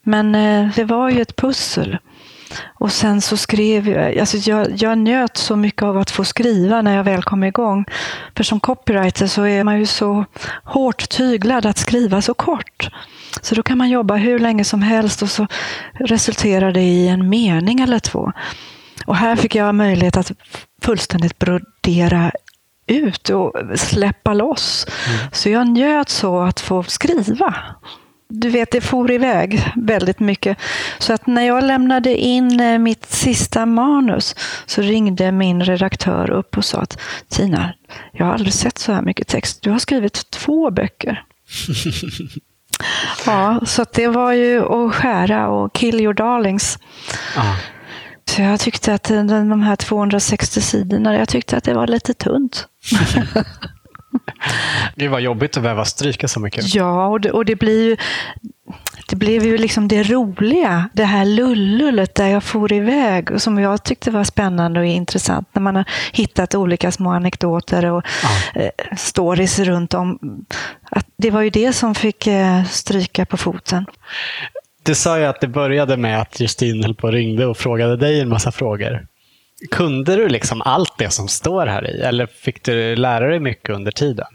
Men eh, det var ju ett pussel. Och sen så skrev jag, alltså jag, jag njöt så mycket av att få skriva när jag väl kom igång. För som copywriter så är man ju så hårt tyglad att skriva så kort. Så då kan man jobba hur länge som helst och så resulterar det i en mening eller två. Och här fick jag möjlighet att fullständigt brodera ut och släppa loss. Mm. Så jag njöt så att få skriva du vet, det for iväg väldigt mycket. Så att när jag lämnade in eh, mitt sista manus så ringde min redaktör upp och sa att Tina, jag har aldrig sett så här mycket text. Du har skrivit två böcker. [laughs] ja, så det var ju att skära och kill your darlings. Ah. Så jag tyckte att de här 260 sidorna, jag tyckte att det var lite tunt. [laughs] det var jobbigt att behöva stryka så mycket. Ja, och det, och det blir ju det blev ju liksom det roliga, det här lullullet där jag for iväg och som jag tyckte var spännande och intressant när man har hittat olika små anekdoter och ja. eh, stories runt om. Att det var ju det som fick eh, stryka på foten. Du sa ju att det började med att Justin höll på och ringde och frågade dig en massa frågor. Kunde du liksom allt det som står här i eller fick du lära dig mycket under tiden?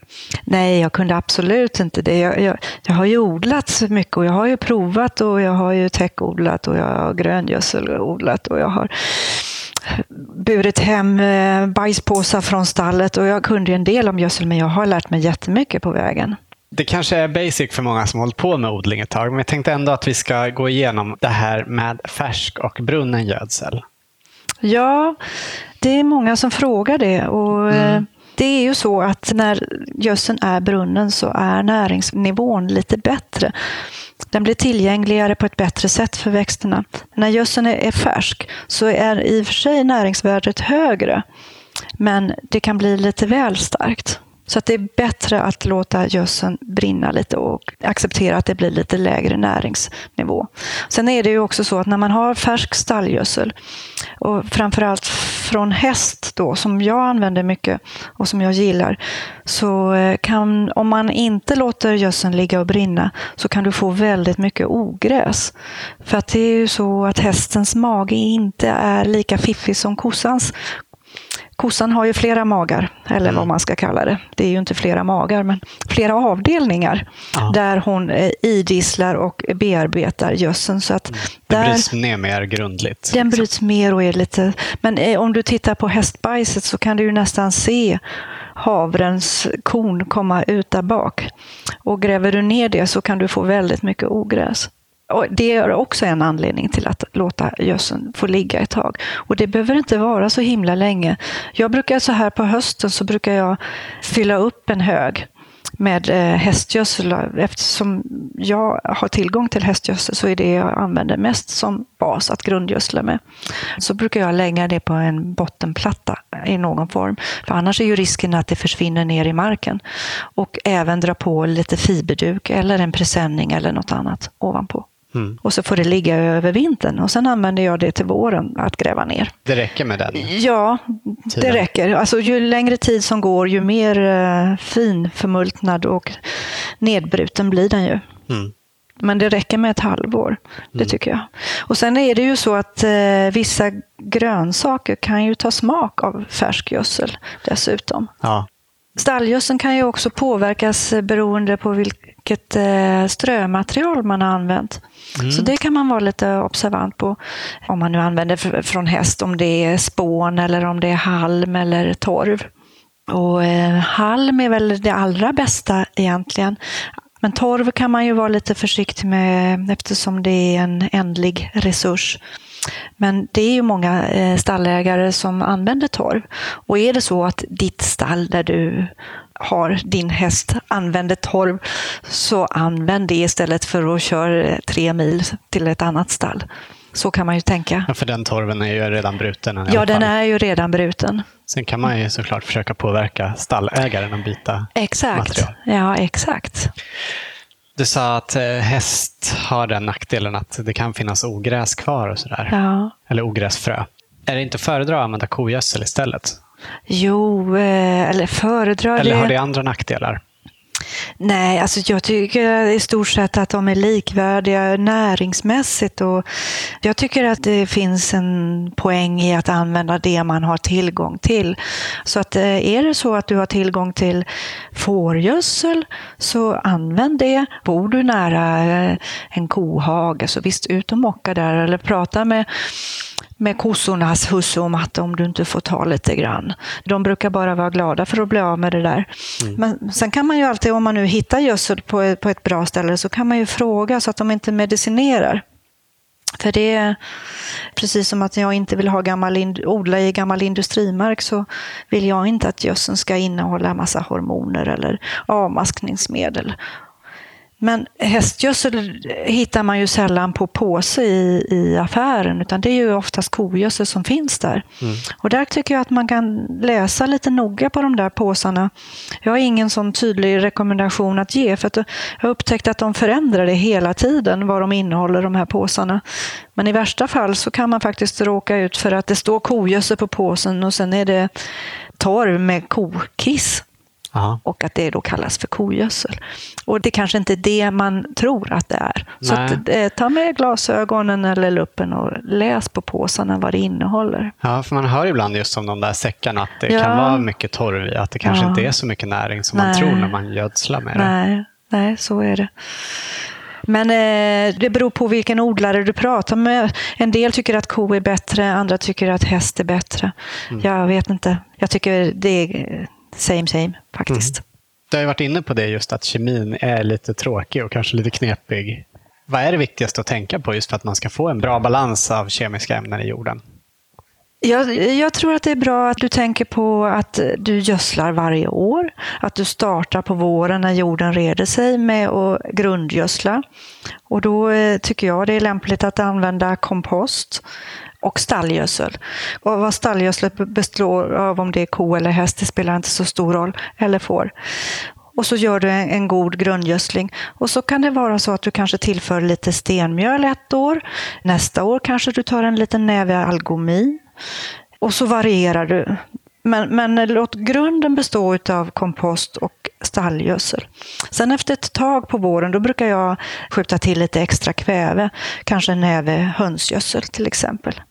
Nej, jag kunde absolut inte det. Jag, jag, jag har ju odlat så mycket och jag har ju provat och jag har ju täckodlat och jag har gröngödselodlat och jag har burit hem eh, bajspåsar från stallet och jag kunde en del om gödsel men jag har lärt mig jättemycket på vägen. Det kanske är basic för många som hållit på med odling ett tag, men jag tänkte ändå att vi ska gå igenom det här med färsk och brunnen gödsel. Ja, det är många som frågar det. Och mm. Eh, det är ju så att när gödseln är brunnen så är näringsnivån lite bättre. Den blir tillgängligare på ett bättre sätt för växterna. När gödseln är färsk så är i och för sig näringsvärdet högre, men det kan bli lite väl starkt. Så att det är bättre att låta gödseln brinna lite och acceptera att det blir lite lägre näringsnivå. Sen är det ju också så att när man har färsk stallgödsel och framförallt från häst då, som jag använder mycket och som jag gillar, så eh, kan, om man inte låter gödseln ligga och brinna så kan du få väldigt mycket ogräs. För att det är ju så att hästens mage inte är lika fiffig som kossans. Kossan har ju flera magar, eller mm. vad man ska kalla det. Det är ju inte flera magar, men flera avdelningar ja. där hon eh, idisslar och bearbetar gödseln. Så att mm. Den bryts ner mer grundligt. Den liksom. bryts mer och är lite... Men eh, om du tittar på hästbajset så kan du ju nästan se havrens korn komma ut där bak. Och gräver du ner det så kan du få väldigt mycket ogräs. Och det är också en anledning till att låta gödseln få ligga ett tag. Och det behöver inte vara så himla länge. Jag brukar så här på hösten så brukar jag fylla upp en hög med eh, hästgödsel. Eftersom jag har tillgång till hästgödsel så är det jag använder mest som bas att grundgödsla med. Så brukar jag lägga det på en bottenplatta i någon form. För annars är ju risken att det försvinner ner i marken. Och även dra på lite fiberduk eller en presenning eller något annat ovanpå. Mm. Och så får det ligga över vintern och sen använder jag det till våren att gräva ner. Det räcker med den? Ja, tiden. det räcker. Alltså, ju längre tid som går, ju mer uh, fin förmultnad och nedbruten blir den ju. Mm. Men det räcker med ett halvår, det mm. tycker jag. Och sen är det ju så att eh, vissa grönsaker kan ju ta smak av färsk gödsel dessutom. Ja. Stallgödseln kan ju också påverkas beroende på vilket eh, strömaterial man har använt. Mm. Så det kan man vara lite observant på. Om man nu använder från häst, om det är spån eller om det är halm eller torv. Och eh, halm är väl det allra bästa egentligen. Men torv kan man ju vara lite försiktig med eftersom det är en ändlig resurs. Men det är ju många eh, stallägare som använder torv. Och är det så att ditt stall där du har din häst använder torv, så använd det istället för att köra tre mil till ett annat stall. Så kan man ju tänka. Ja, för den torven är ju redan bruten. Ja, den är ju redan bruten. Sen kan man ju såklart försöka påverka stallägaren att byta exakt. material. Ja, exakt. Du sa att eh, häst har den nackdelen att det kan finnas ogräs kvar och sådär. Ja. Eller ogräsfrö. Är det inte att föredra att använda kogödsel istället? Jo, eh, eller föredrar Eller har det andra nackdelar? Nej, alltså jag tycker i stort sett att de är likvärdiga näringsmässigt. Och jag tycker att det finns en poäng i att använda det man har tillgång till. Så att eh, är det så att du har tillgång till fårgödsel, så använd det. Bor du nära eh, en kohage, så visst ut och mocka där eller prata med med kossornas husse och matte om du inte får ta lite grann. De brukar bara vara glada för att bli av med det där. Mm. Men sen kan man ju alltid, om man nu hittar gödsel på, på ett bra ställe, så kan man ju fråga så att de inte medicinerar. För det är precis som att jag inte vill ha gammal, odla i gammal industrimark så vill jag inte att gödseln ska innehålla massa hormoner eller avmaskningsmedel. Men hästgödsel hittar man ju sällan på påse i, i affären, utan det är ju oftast kogödsel som finns där. Mm. Och där tycker jag att man kan läsa lite noga på de där påsarna. Jag har ingen sån tydlig rekommendation att ge, för att jag har upptäckt att de förändrar det hela tiden, vad de innehåller, de här påsarna. Men i värsta fall så kan man faktiskt råka ut för att det står kogödsel på påsen och sen är det torv med kokiss. Aha. och att det då kallas för kogödsel. Och det kanske inte är det man tror att det är. Nej. Så att, eh, ta med glasögonen eller luppen och läs på påsarna vad det innehåller. Ja, för man hör ibland just om de där säckarna att det ja. kan vara mycket torv i, att det kanske ja. inte är så mycket näring som Nej. man tror när man gödslar med det. Nej, Nej så är det. Men eh, det beror på vilken odlare du pratar med. En del tycker att ko är bättre, andra tycker att häst är bättre. Mm. Jag vet inte. Jag tycker det är same same faktiskt. Mm. Du har ju varit inne på det just att kemin är lite tråkig och kanske lite knepig. Vad är det viktigaste att tänka på just för att man ska få en bra balans av kemiska ämnen i jorden? Jag, jag, tror att det är bra att du tänker på att du gödslar varje år. Att du startar på våren när jorden reder sig med att grundgödsla. Och då eh, tycker jag det är lämpligt att använda kompost och stallgödsel. Och vad stallgödslet består av, om det är ko eller häst, det spelar inte så stor roll, eller får. Och så gör du en, en, god grundgödsling. Och så kan det vara så att du kanske tillför lite stenmjöl ett år. Nästa år kanske du tar en liten näve algomin. Och så varierar du. Men, men låt grunden bestå av kompost och stallgödsel. Sen efter ett tag på våren, då brukar jag skjuta till lite extra kväve. Kanske en näve hönsgödsel till exempel.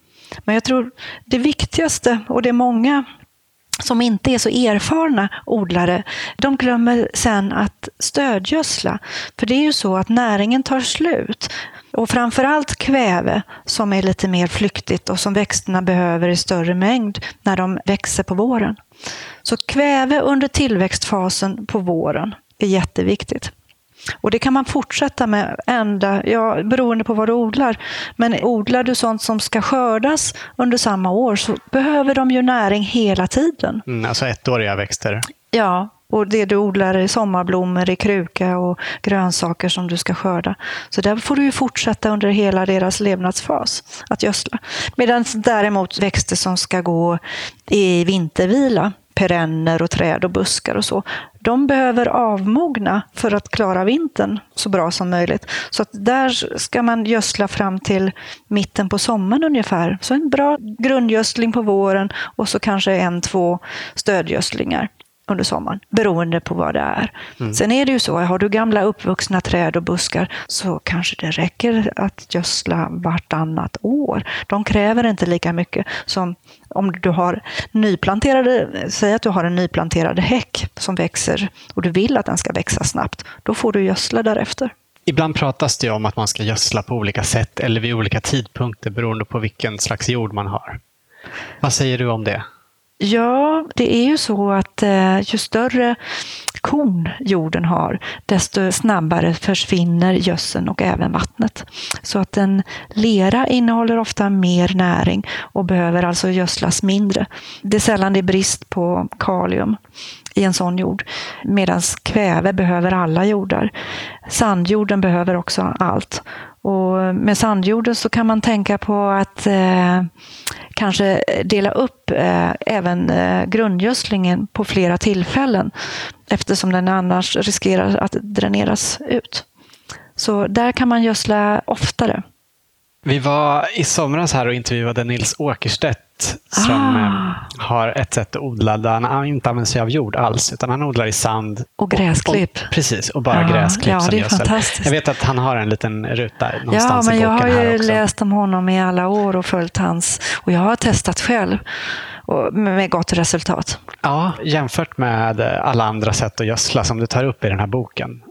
Men jag tror det viktigaste, och det är många som inte är så erfarna odlare, de glömmer sen att stödgödsla. För det är ju så att näringen tar slut. Och framförallt kväve som är lite mer flyktigt och som växterna behöver i större mängd när de växer på våren. Så kväve under tillväxtfasen på våren är jätteviktigt. Och det kan man fortsätta med ända, ja, beroende på vad du odlar. Men odlar du sånt som ska skördas under samma år så behöver de ju näring hela tiden. Mm, alltså ettåriga växter? Ja, och det du odlar är sommarblommor i kruka och grönsaker som du ska skörda. Så där får du ju fortsätta under hela deras levnadsfas att gödsla. Medan däremot växter som ska gå i vintervila, perenner och träd och buskar och så, de behöver avmogna för att klara vintern så bra som möjligt. Så att där ska man gödsla fram till mitten på sommaren ungefär. Så en bra grundgödsling på våren och så kanske en, två stödgödslingar under sommaren, beroende på vad det är. Mm. Sen är det ju så, har du gamla uppvuxna träd och buskar så kanske det räcker att gödsla vartannat år. De kräver inte lika mycket som om du har nyplanterade, säg att du har en nyplanterad häck som växer och du vill att den ska växa snabbt, då får du gödsla därefter. Ibland pratas det om att man ska gödsla på olika sätt eller vid olika tidpunkter beroende på vilken slags jord man har. Vad säger du om det? Ja, det är ju så att eh, ju större korn jorden har, desto snabbare försvinner gödseln och även vattnet. Så att en lera innehåller ofta mer näring och behöver alltså gödslas mindre. Det är sällan det är brist på kalium i en sån jord. Medan kväve behöver alla jordar. Sandjorden behöver också allt. Och med sandjorden så kan man tänka på att eh, kanske dela upp eh, även eh, grundgödslingen på flera tillfällen eftersom den annars riskerar att dräneras ut. Så där kan man gödsla oftare. Vi var i somras här och intervjuade Nils Åkerstedt som ah. Eh, har ett sätt att odla där han inte använder sig av jord alls, utan han odlar i sand. Och gräsklipp. Och, och, precis, och bara ah. gräsklipp ja, det är fantastiskt. Jag vet att han har en liten ruta någonstans ja, men i Jag har ju läst om honom i alla år och följt hans, och jag har testat själv med gott resultat. Ja, jämfört med alla andra sätt att gödsla som du tar upp i den här boken.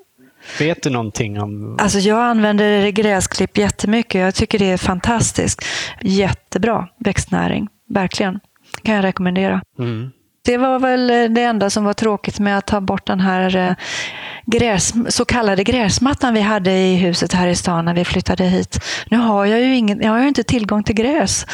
Vet du någonting om... Alltså jag använder gräsklipp jättemycket. Jag tycker det är fantastiskt. Jättebra växtnäring, verkligen. kan jag rekommendera. Mm. Det var väl det enda som var tråkigt med att ta bort den här eh, gräs, så kallade gräsmattan vi hade i huset här i stan när vi flyttade hit. Nu har jag ju ingen, jag har ju inte tillgång till gräs.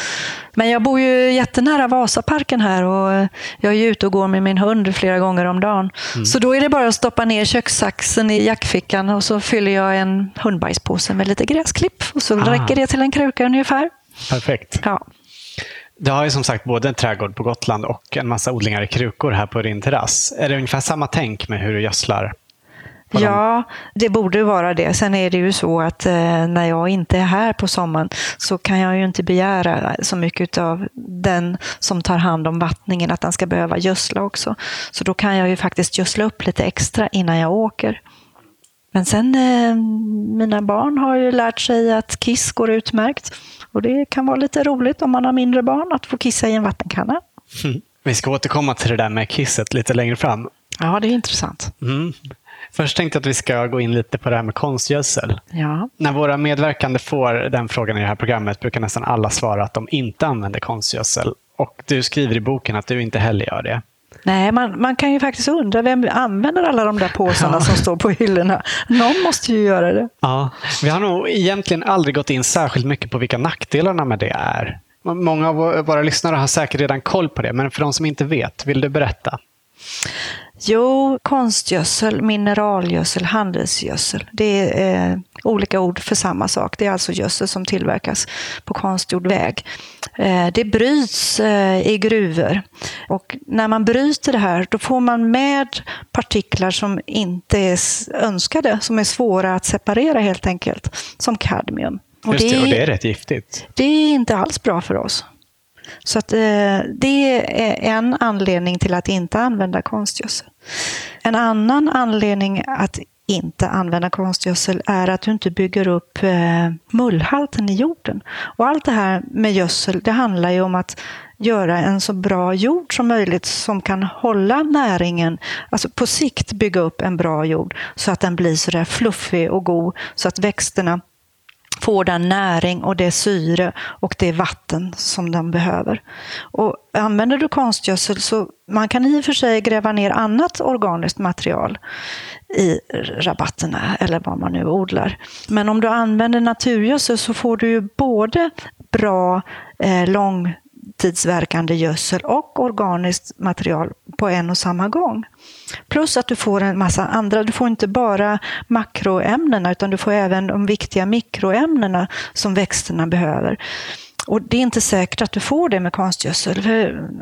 Men jag bor ju jättenära Vasaparken här och jag är ute och går med min hund flera gånger om dagen. Mm. Så då är det bara att stoppa ner kökssaxen i jackfickan och så fyller jag en hundbajspåse med lite gräsklipp och så ah. räcker det till en kruka ungefär. Perfekt. Ja. Du har ju som sagt både en trädgård på Gotland och en massa odlingar i krukor här på din terrass. Är det ungefär samma tänk med hur du gödslar? Ja, det borde vara det. Sen är det ju så att eh, när jag inte är här på sommaren så kan jag ju inte begära så mycket av den som tar hand om vattningen att den ska behöva gödsla också. Så då kan jag ju faktiskt gödsla upp lite extra innan jag åker. Men sen, eh, mina barn har ju lärt sig att kiss går utmärkt. Och det kan vara lite roligt om man har mindre barn att få kissa i en vattenkanna. Mm. Vi ska återkomma till det där med kisset lite längre fram. Ja, det är intressant. Mm. Först tänkte jag att vi ska gå in lite på det här med konstgödsel. Ja. När våra medverkande får den frågan i det här programmet brukar nästan alla svara att de inte använder konstgödsel. Och du skriver i boken att du inte heller gör det. Nej, man, man kan ju faktiskt undra vem använder alla de där påsarna ja. som står på hyllorna. Någon måste ju göra det. Ja, vi har nog egentligen aldrig gått in särskilt mycket på vilka nackdelarna med det är. Många av våra lyssnare har säkert redan koll på det, men för de som inte vet, vill du berätta? Jo, konstgödsel, mineralgödsel, handelsgödsel. Det är eh, olika ord för samma sak. Det är alltså gödsel som tillverkas på konstgjord väg. Eh, det bryts eh, i gruvor och när man bryter det här då får man med partiklar som inte är önskade, som är svåra att separera helt enkelt, som kadmium. Och det, det, och det är rätt giftigt. Det är inte alls bra för oss. Så att, eh, det är en anledning till att inte använda konstgödsel. En annan anledning att inte använda konstgödsel är att du inte bygger upp eh, mullhalten i jorden. Och allt det här med gödsel, det handlar ju om att göra en så bra jord som möjligt som kan hålla näringen, alltså på sikt bygga upp en bra jord så att den blir så där fluffig och god så att växterna får den näring och det syre och det vatten som den behöver. Och använder du konstgödsel så man kan i och för sig gräva ner annat organiskt material i rabatterna eller vad man nu odlar. Men om du använder naturgödsel så får du ju både bra eh, långtidsverkande gödsel och organiskt material på en och samma gång. Plus att du får en massa andra, du får inte bara makroämnena utan du får även de viktiga mikroämnena som växterna behöver. Och Det är inte säkert att du får det med konstgödsel.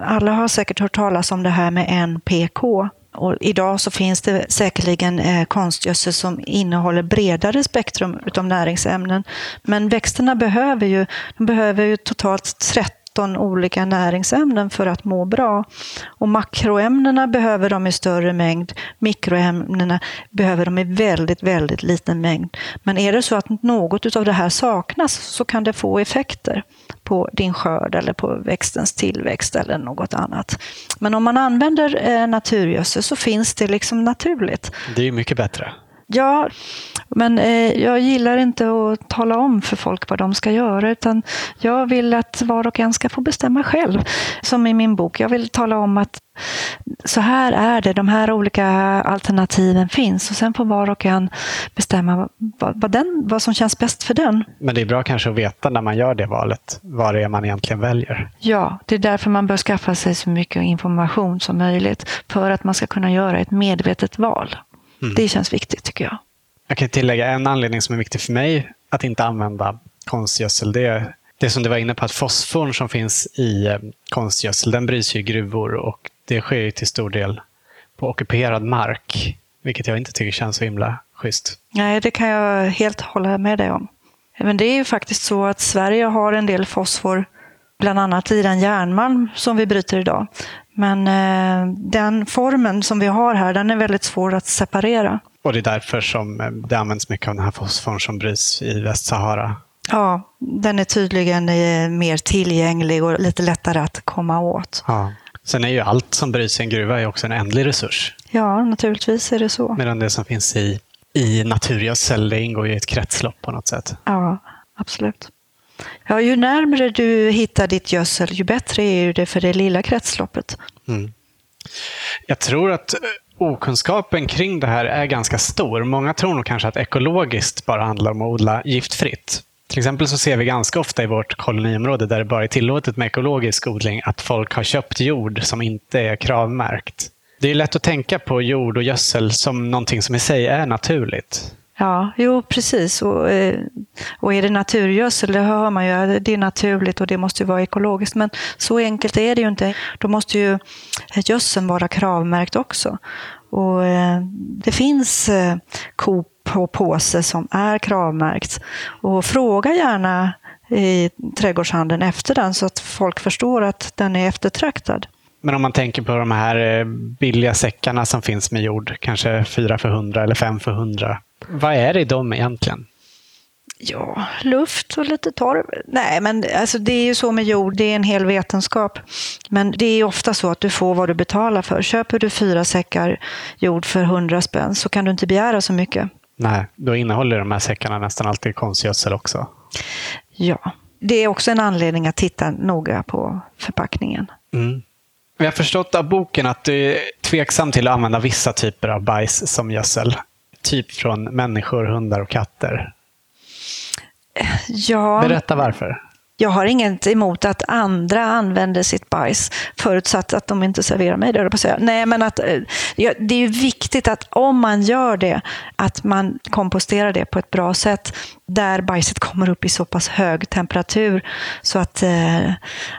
Alla har säkert hört talas om det här med NPK. Och idag så finns det säkerligen eh, konstgödsel som innehåller bredare spektrum av näringsämnen. Men växterna behöver ju, de behöver ju totalt 30 13 olika näringsämnen för att må bra. Och makroämnena behöver de i större mängd, mikroämnena behöver de i väldigt, väldigt liten mängd. Men är det så att något av det här saknas så kan det få effekter på din skörd eller på växtens tillväxt eller något annat. Men om man använder eh, naturgödsel så finns det liksom naturligt. Det är mycket bättre. Ja, men eh, jag gillar inte att tala om för folk vad de ska göra utan jag vill att var och en ska få bestämma själv. Som i min bok. Jag vill tala om att så här är det, de här olika alternativen finns och sen får var och en bestämma vad, vad, den, vad som känns bäst för den. Men det är bra kanske att veta när man gör det valet, vad det är man egentligen väljer. Ja, det är därför man bör skaffa sig så mycket information som möjligt för att man ska kunna göra ett medvetet val. Mm. Det känns viktigt tycker jag. Jag kan tillägga en anledning som är viktig för mig att inte använda konstgödsel. Det är det som du var inne på, att fosforn som finns i eh, konstgödsel, den bryts i gruvor och det sker till stor del på ockuperad mark. Vilket jag inte tycker känns så himla schysst. Nej, det kan jag helt hålla med dig om. Men det är ju faktiskt så att Sverige har en del fosfor, bland annat i den järnmalm som vi bryter idag. Men eh, den formen som vi har här, den är väldigt svår att separera. Och det är därför som eh, det används mycket av den här fosforn som bryts i Västsahara? Ja, den är tydligen eh, mer tillgänglig och lite lättare att komma åt. Ja. Sen är ju allt som bryts i en gruva är också en ändlig resurs. Ja, naturligtvis är det så. Medan det som finns i, i naturgödsel, det ingår i ett kretslopp på något sätt. Ja, absolut. Ja, ju närmre du hittar ditt gödsel, ju bättre är det för det lilla kretsloppet. Mm. Jag tror att eh, okunskapen kring det här är ganska stor. Många tror nog kanske att ekologiskt bara handlar om att odla giftfritt. Till exempel så ser vi ganska ofta i vårt koloniområde där det bara är tillåtet med ekologisk odling att folk har köpt jord som inte är kravmärkt. Det är lätt att tänka på jord och gödsel som någonting som i sig är naturligt. Ja, jo precis. Och, eh, och är det naturgödsel, det hör man ju, det är naturligt och det måste vara ekologiskt. Men så enkelt är det ju inte. Då måste ju eh, gödseln vara kravmärkt också. Och eh, det finns eh, Coop på påse som är kravmärkt. Och fråga gärna i trädgårdshandeln efter den så att folk förstår att den är eftertraktad. Men om man tänker på de här billiga säckarna som finns med jord, kanske 4 för 100 eller 5 för 100. Vad är det i dem egentligen? Ja, luft och lite torv. Nej, men alltså det är ju så med jord, det är en hel vetenskap. Men det är ofta så att du får vad du betalar för. Köper du fyra säckar jord för hundra spänn så kan du inte begära så mycket. Nej, då innehåller de här säckarna nästan alltid konstgödsel också. Ja, det är också en anledning att titta noga på förpackningen. Mm. Jag har förstått av boken att du är tveksam till att använda vissa typer av bajs som gödsel typ från människor, hundar och katter. Ja, Berätta varför. Jag har inget emot att andra använder sitt bajs, förutsatt att de inte serverar mig det. Säga. Nej, men att, eh, det är viktigt att om man gör det, att man komposterar det på ett bra sätt, där bajset kommer upp i så pass hög temperatur så att eh,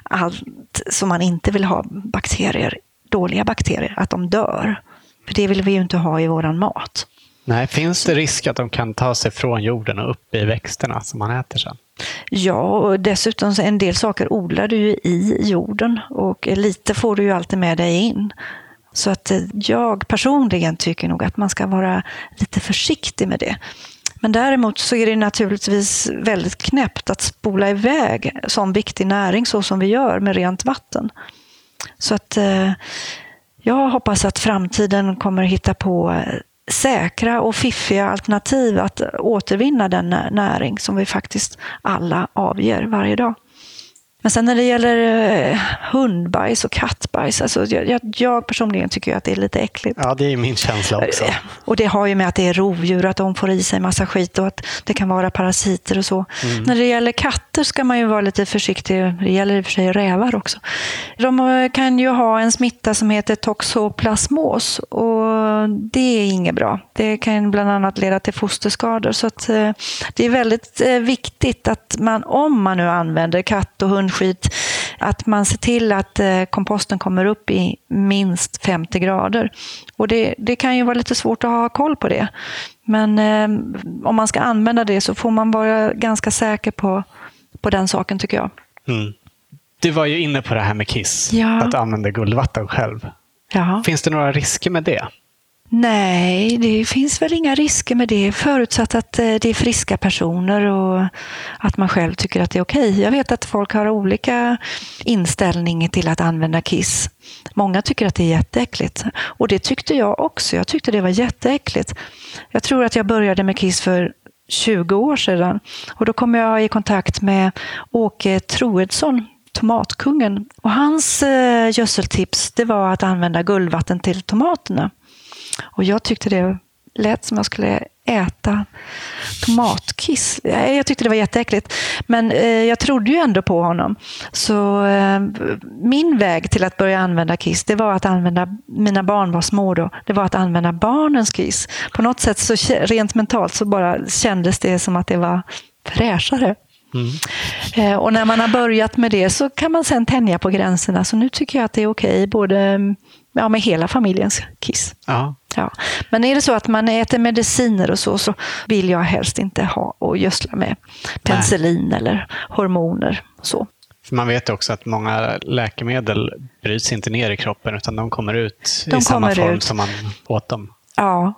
allt som man inte vill ha, bakterier, dåliga bakterier, att de dör. För det vill vi ju inte ha i vår mat. Nej, finns det risk att de kan ta sig från jorden och upp i växterna som man äter sen? Ja, och dessutom en del saker odlar du ju i jorden och lite får du ju alltid med dig in. Så att eh, jag personligen tycker nog att man ska vara lite försiktig med det. Men däremot så är det naturligtvis väldigt knäppt att spola iväg sån viktig näring så som vi gör med rent vatten. Så att eh, jag hoppas att framtiden kommer hitta på eh, säkra och fiffiga alternativ att återvinna den näring som vi faktiskt alla avger varje dag. Men sen när det gäller eh, hundbajs och kattbajs, alltså jag, jag personligen tycker att det är lite äckligt. Ja, det är min känsla också. Eh, och det har ju med att det är rovdjur, att de får i sig massa skit och att det kan vara parasiter och så. Mm. När det gäller katter ska man ju vara lite försiktig. Det gäller i och för sig rävar också. De eh, kan ju ha en smitta som heter toxoplasmos och det är inget bra. Det kan bland annat leda till fosterskador. Så det är väldigt viktigt att man, om man nu använder katt och hund skit. Att man ser till att eh, komposten kommer upp i minst 50 grader. Och det, det kan ju vara lite svårt att ha koll på det. Men eh, om man ska använda det så får man vara ganska säker på, på den saken tycker jag. Mm. Du var ju inne på det här med Kiss, ja. att använda guldvatten själv. Ja. Finns det några risker med det? Nej, det finns väl inga risker med det förutsatt att eh, det är friska personer och att man själv tycker att det är okej. Okay. Jag vet att folk har olika inställning till att använda Kiss. Många tycker att det är jätteäckligt och det tyckte jag också. Jag tyckte det var jätteäckligt. Jag tror att jag började med Kiss för 20 år sedan och då kom jag i kontakt med Åke Troedsson tomatkungen. Och hans eh, gödseltips det var att använda guldvatten till tomaterna. Och jag tyckte det lät som jag skulle äta tomatkiss. Jag tyckte det var jätteäckligt. Men eh, jag trodde ju ändå på honom. Så eh, min väg till att börja använda kiss, det var att använda, mina barn var små då, det var att använda barnens kiss. På något sätt, så rent mentalt, så bara kändes det som att det var fräschare. Mm. Eh, och när man har börjat med det så kan man sen tänja på gränserna. Så nu tycker jag att det är okej, okay, både ja, med hela familjens kiss. Ja. Ja. Men är det så att man äter mediciner och så, så vill jag helst inte ha och gödsla med penicillin Nej. eller hormoner. Så. För man vet också att många läkemedel bryts inte ner i kroppen utan de kommer ut de i samma form ut. som man åt dem. Ja.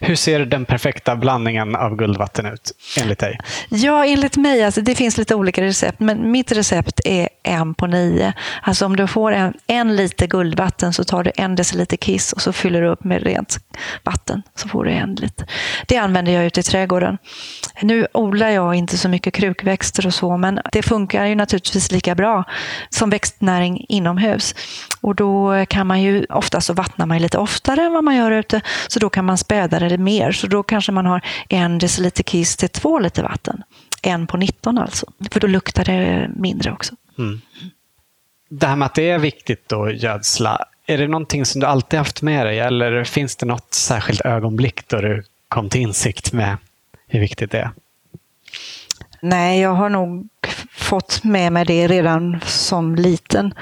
Hur ser den perfekta blandningen av guldvatten ut enligt dig? Ja, enligt mig, alltså, det finns lite olika recept, men mitt recept är en på nio. Alltså om du får en, en liter guldvatten så tar du en deciliter kiss och så fyller du upp med rent vatten. Så får du en liter. Det använder jag ute i trädgården. Nu odlar jag inte så mycket krukväxter och så, men det funkar ju naturligtvis lika bra som växtnäring inomhus. Och då kan man ju, oftast så vattnar man lite oftare än vad man gör ute, så då kan man späda det mer. Så då kanske man har en deciliter kiss till två liter vatten. En på 19 alltså. För då luktar det mindre också. Mm. Det här med att det är viktigt att gödsla, är det någonting som du alltid haft med dig eller finns det något särskilt ögonblick då du kom till insikt med hur viktigt det är? Nej, jag har nog fått med mig det redan som liten.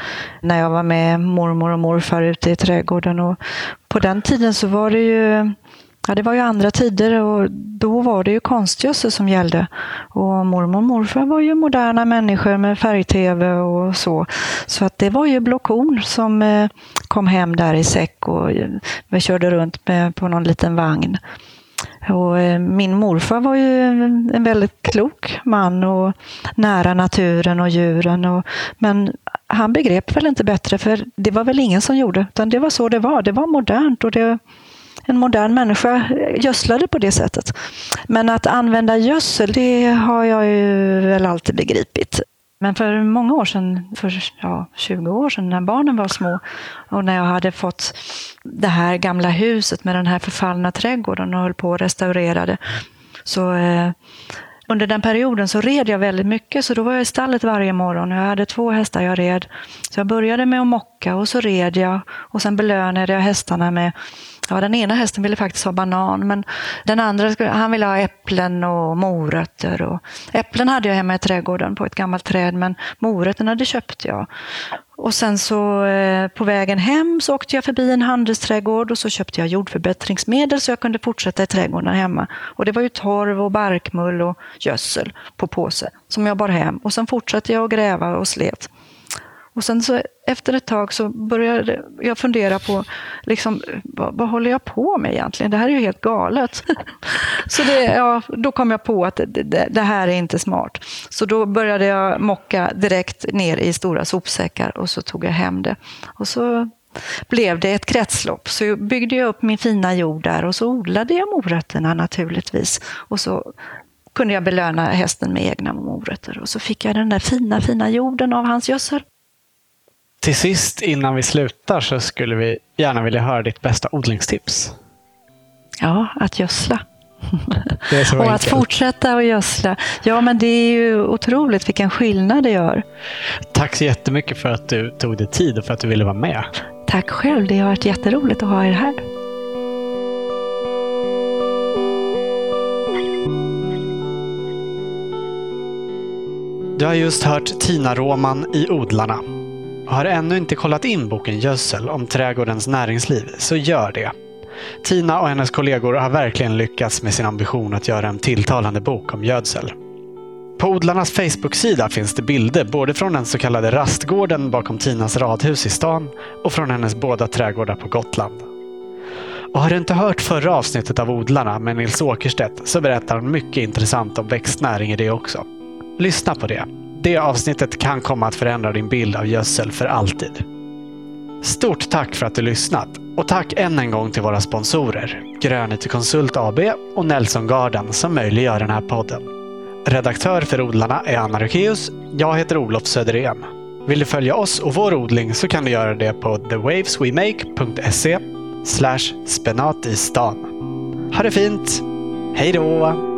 När jag var med mormor och morfar ute i trädgården. Och på den tiden så var det ju Ja, det var ju andra tider och då var det ju konstgödsel som gällde. Och mormor och morfar var ju moderna människor med färg-tv och så. Så att det var ju blockorn som eh, kom hem där i säck och eh, vi körde runt med på någon liten vagn. Och eh, min morfar var ju en väldigt klok man och nära naturen och djuren. Och, men han begrep väl inte bättre, för det var väl ingen som gjorde, utan det var så det var. Det var modernt och det, en modern människa eh, gödslade på det sättet. Men att använda gödsel, det har jag ju väl alltid begripit. Men för många år sedan, för ja, 20 år sedan när barnen var små och när jag hade fått det här gamla huset med den här förfallna trädgården och höll på att restaurera det. Så eh, under den perioden så red jag väldigt mycket, så då var jag i stallet varje morgon. Jag hade två hästar jag red. Så jag började med att mocka och så red jag och sen belönade jag hästarna med Ja, den ena hästen ville faktiskt ha banan, men den andra han ville ha äpplen och morötter. Och äpplen hade jag hemma i trädgården på ett gammalt träd, men morötterna det köpte jag. Och sen så eh, på vägen hem så åkte jag förbi en handelsträdgård och så köpte jag jordförbättringsmedel så jag kunde fortsätta i trädgården hemma. Och det var ju torv och barkmull och gödsel på påse som jag bar hem. Och sen fortsatte jag att gräva och slet. Och sen så efter ett tag så började jag fundera på liksom, vad, vad håller jag på med egentligen? Det här är ju helt galet. [laughs] så det, ja, då kom jag på att det, det, det, här är inte smart. Så då började jag mocka direkt ner i stora sopsäckar och så tog jag hem det. Och så blev det ett kretslopp. Så byggde jag upp min fina jord där och så odlade jag morötterna naturligtvis. Och så kunde jag belöna hästen med egna morötter. Och så fick jag den där fina, fina jorden av hans gödsel. Till sist innan vi slutar så skulle vi gärna vilja höra ditt bästa odlingstips. Ja, att gödsla. [laughs] och att fortsätta att gödsla. Ja, men det är ju otroligt vilken skillnad det gör. Tack så jättemycket för att du tog dig tid och för att du ville vara med. Tack själv. Det har varit jätteroligt att ha er här. Du har just hört Tina Roman i Odlarna har ännu inte kollat in boken Gödsel om trädgårdens näringsliv, så gör det. Tina och hennes kollegor har verkligen lyckats med sin ambition att göra en tilltalande bok om gödsel. På odlarnas Facebook-sida finns det bilder både från den så kallade rastgården bakom Tinas radhus i stan och från hennes båda trädgårdar på Gotland. Och har du inte hört förra avsnittet av Odlarna med Nils Åkerstedt så berättar han mycket intressant om växtnäring i det också. Lyssna på det. Det avsnittet kan komma att förändra din bild av gödsel för alltid. Stort tack för att du lyssnat och tack än en gång till våra sponsorer Grönite Konsult AB och Nelson Garden som möjliggör den här podden. Redaktör för Odlarna är Anna Rukeus. Jag heter Olof Söderén. Vill du följa oss och vår odling så kan du göra det på thewaveswemake.se spenat i stan. Ha det fint! Hej då!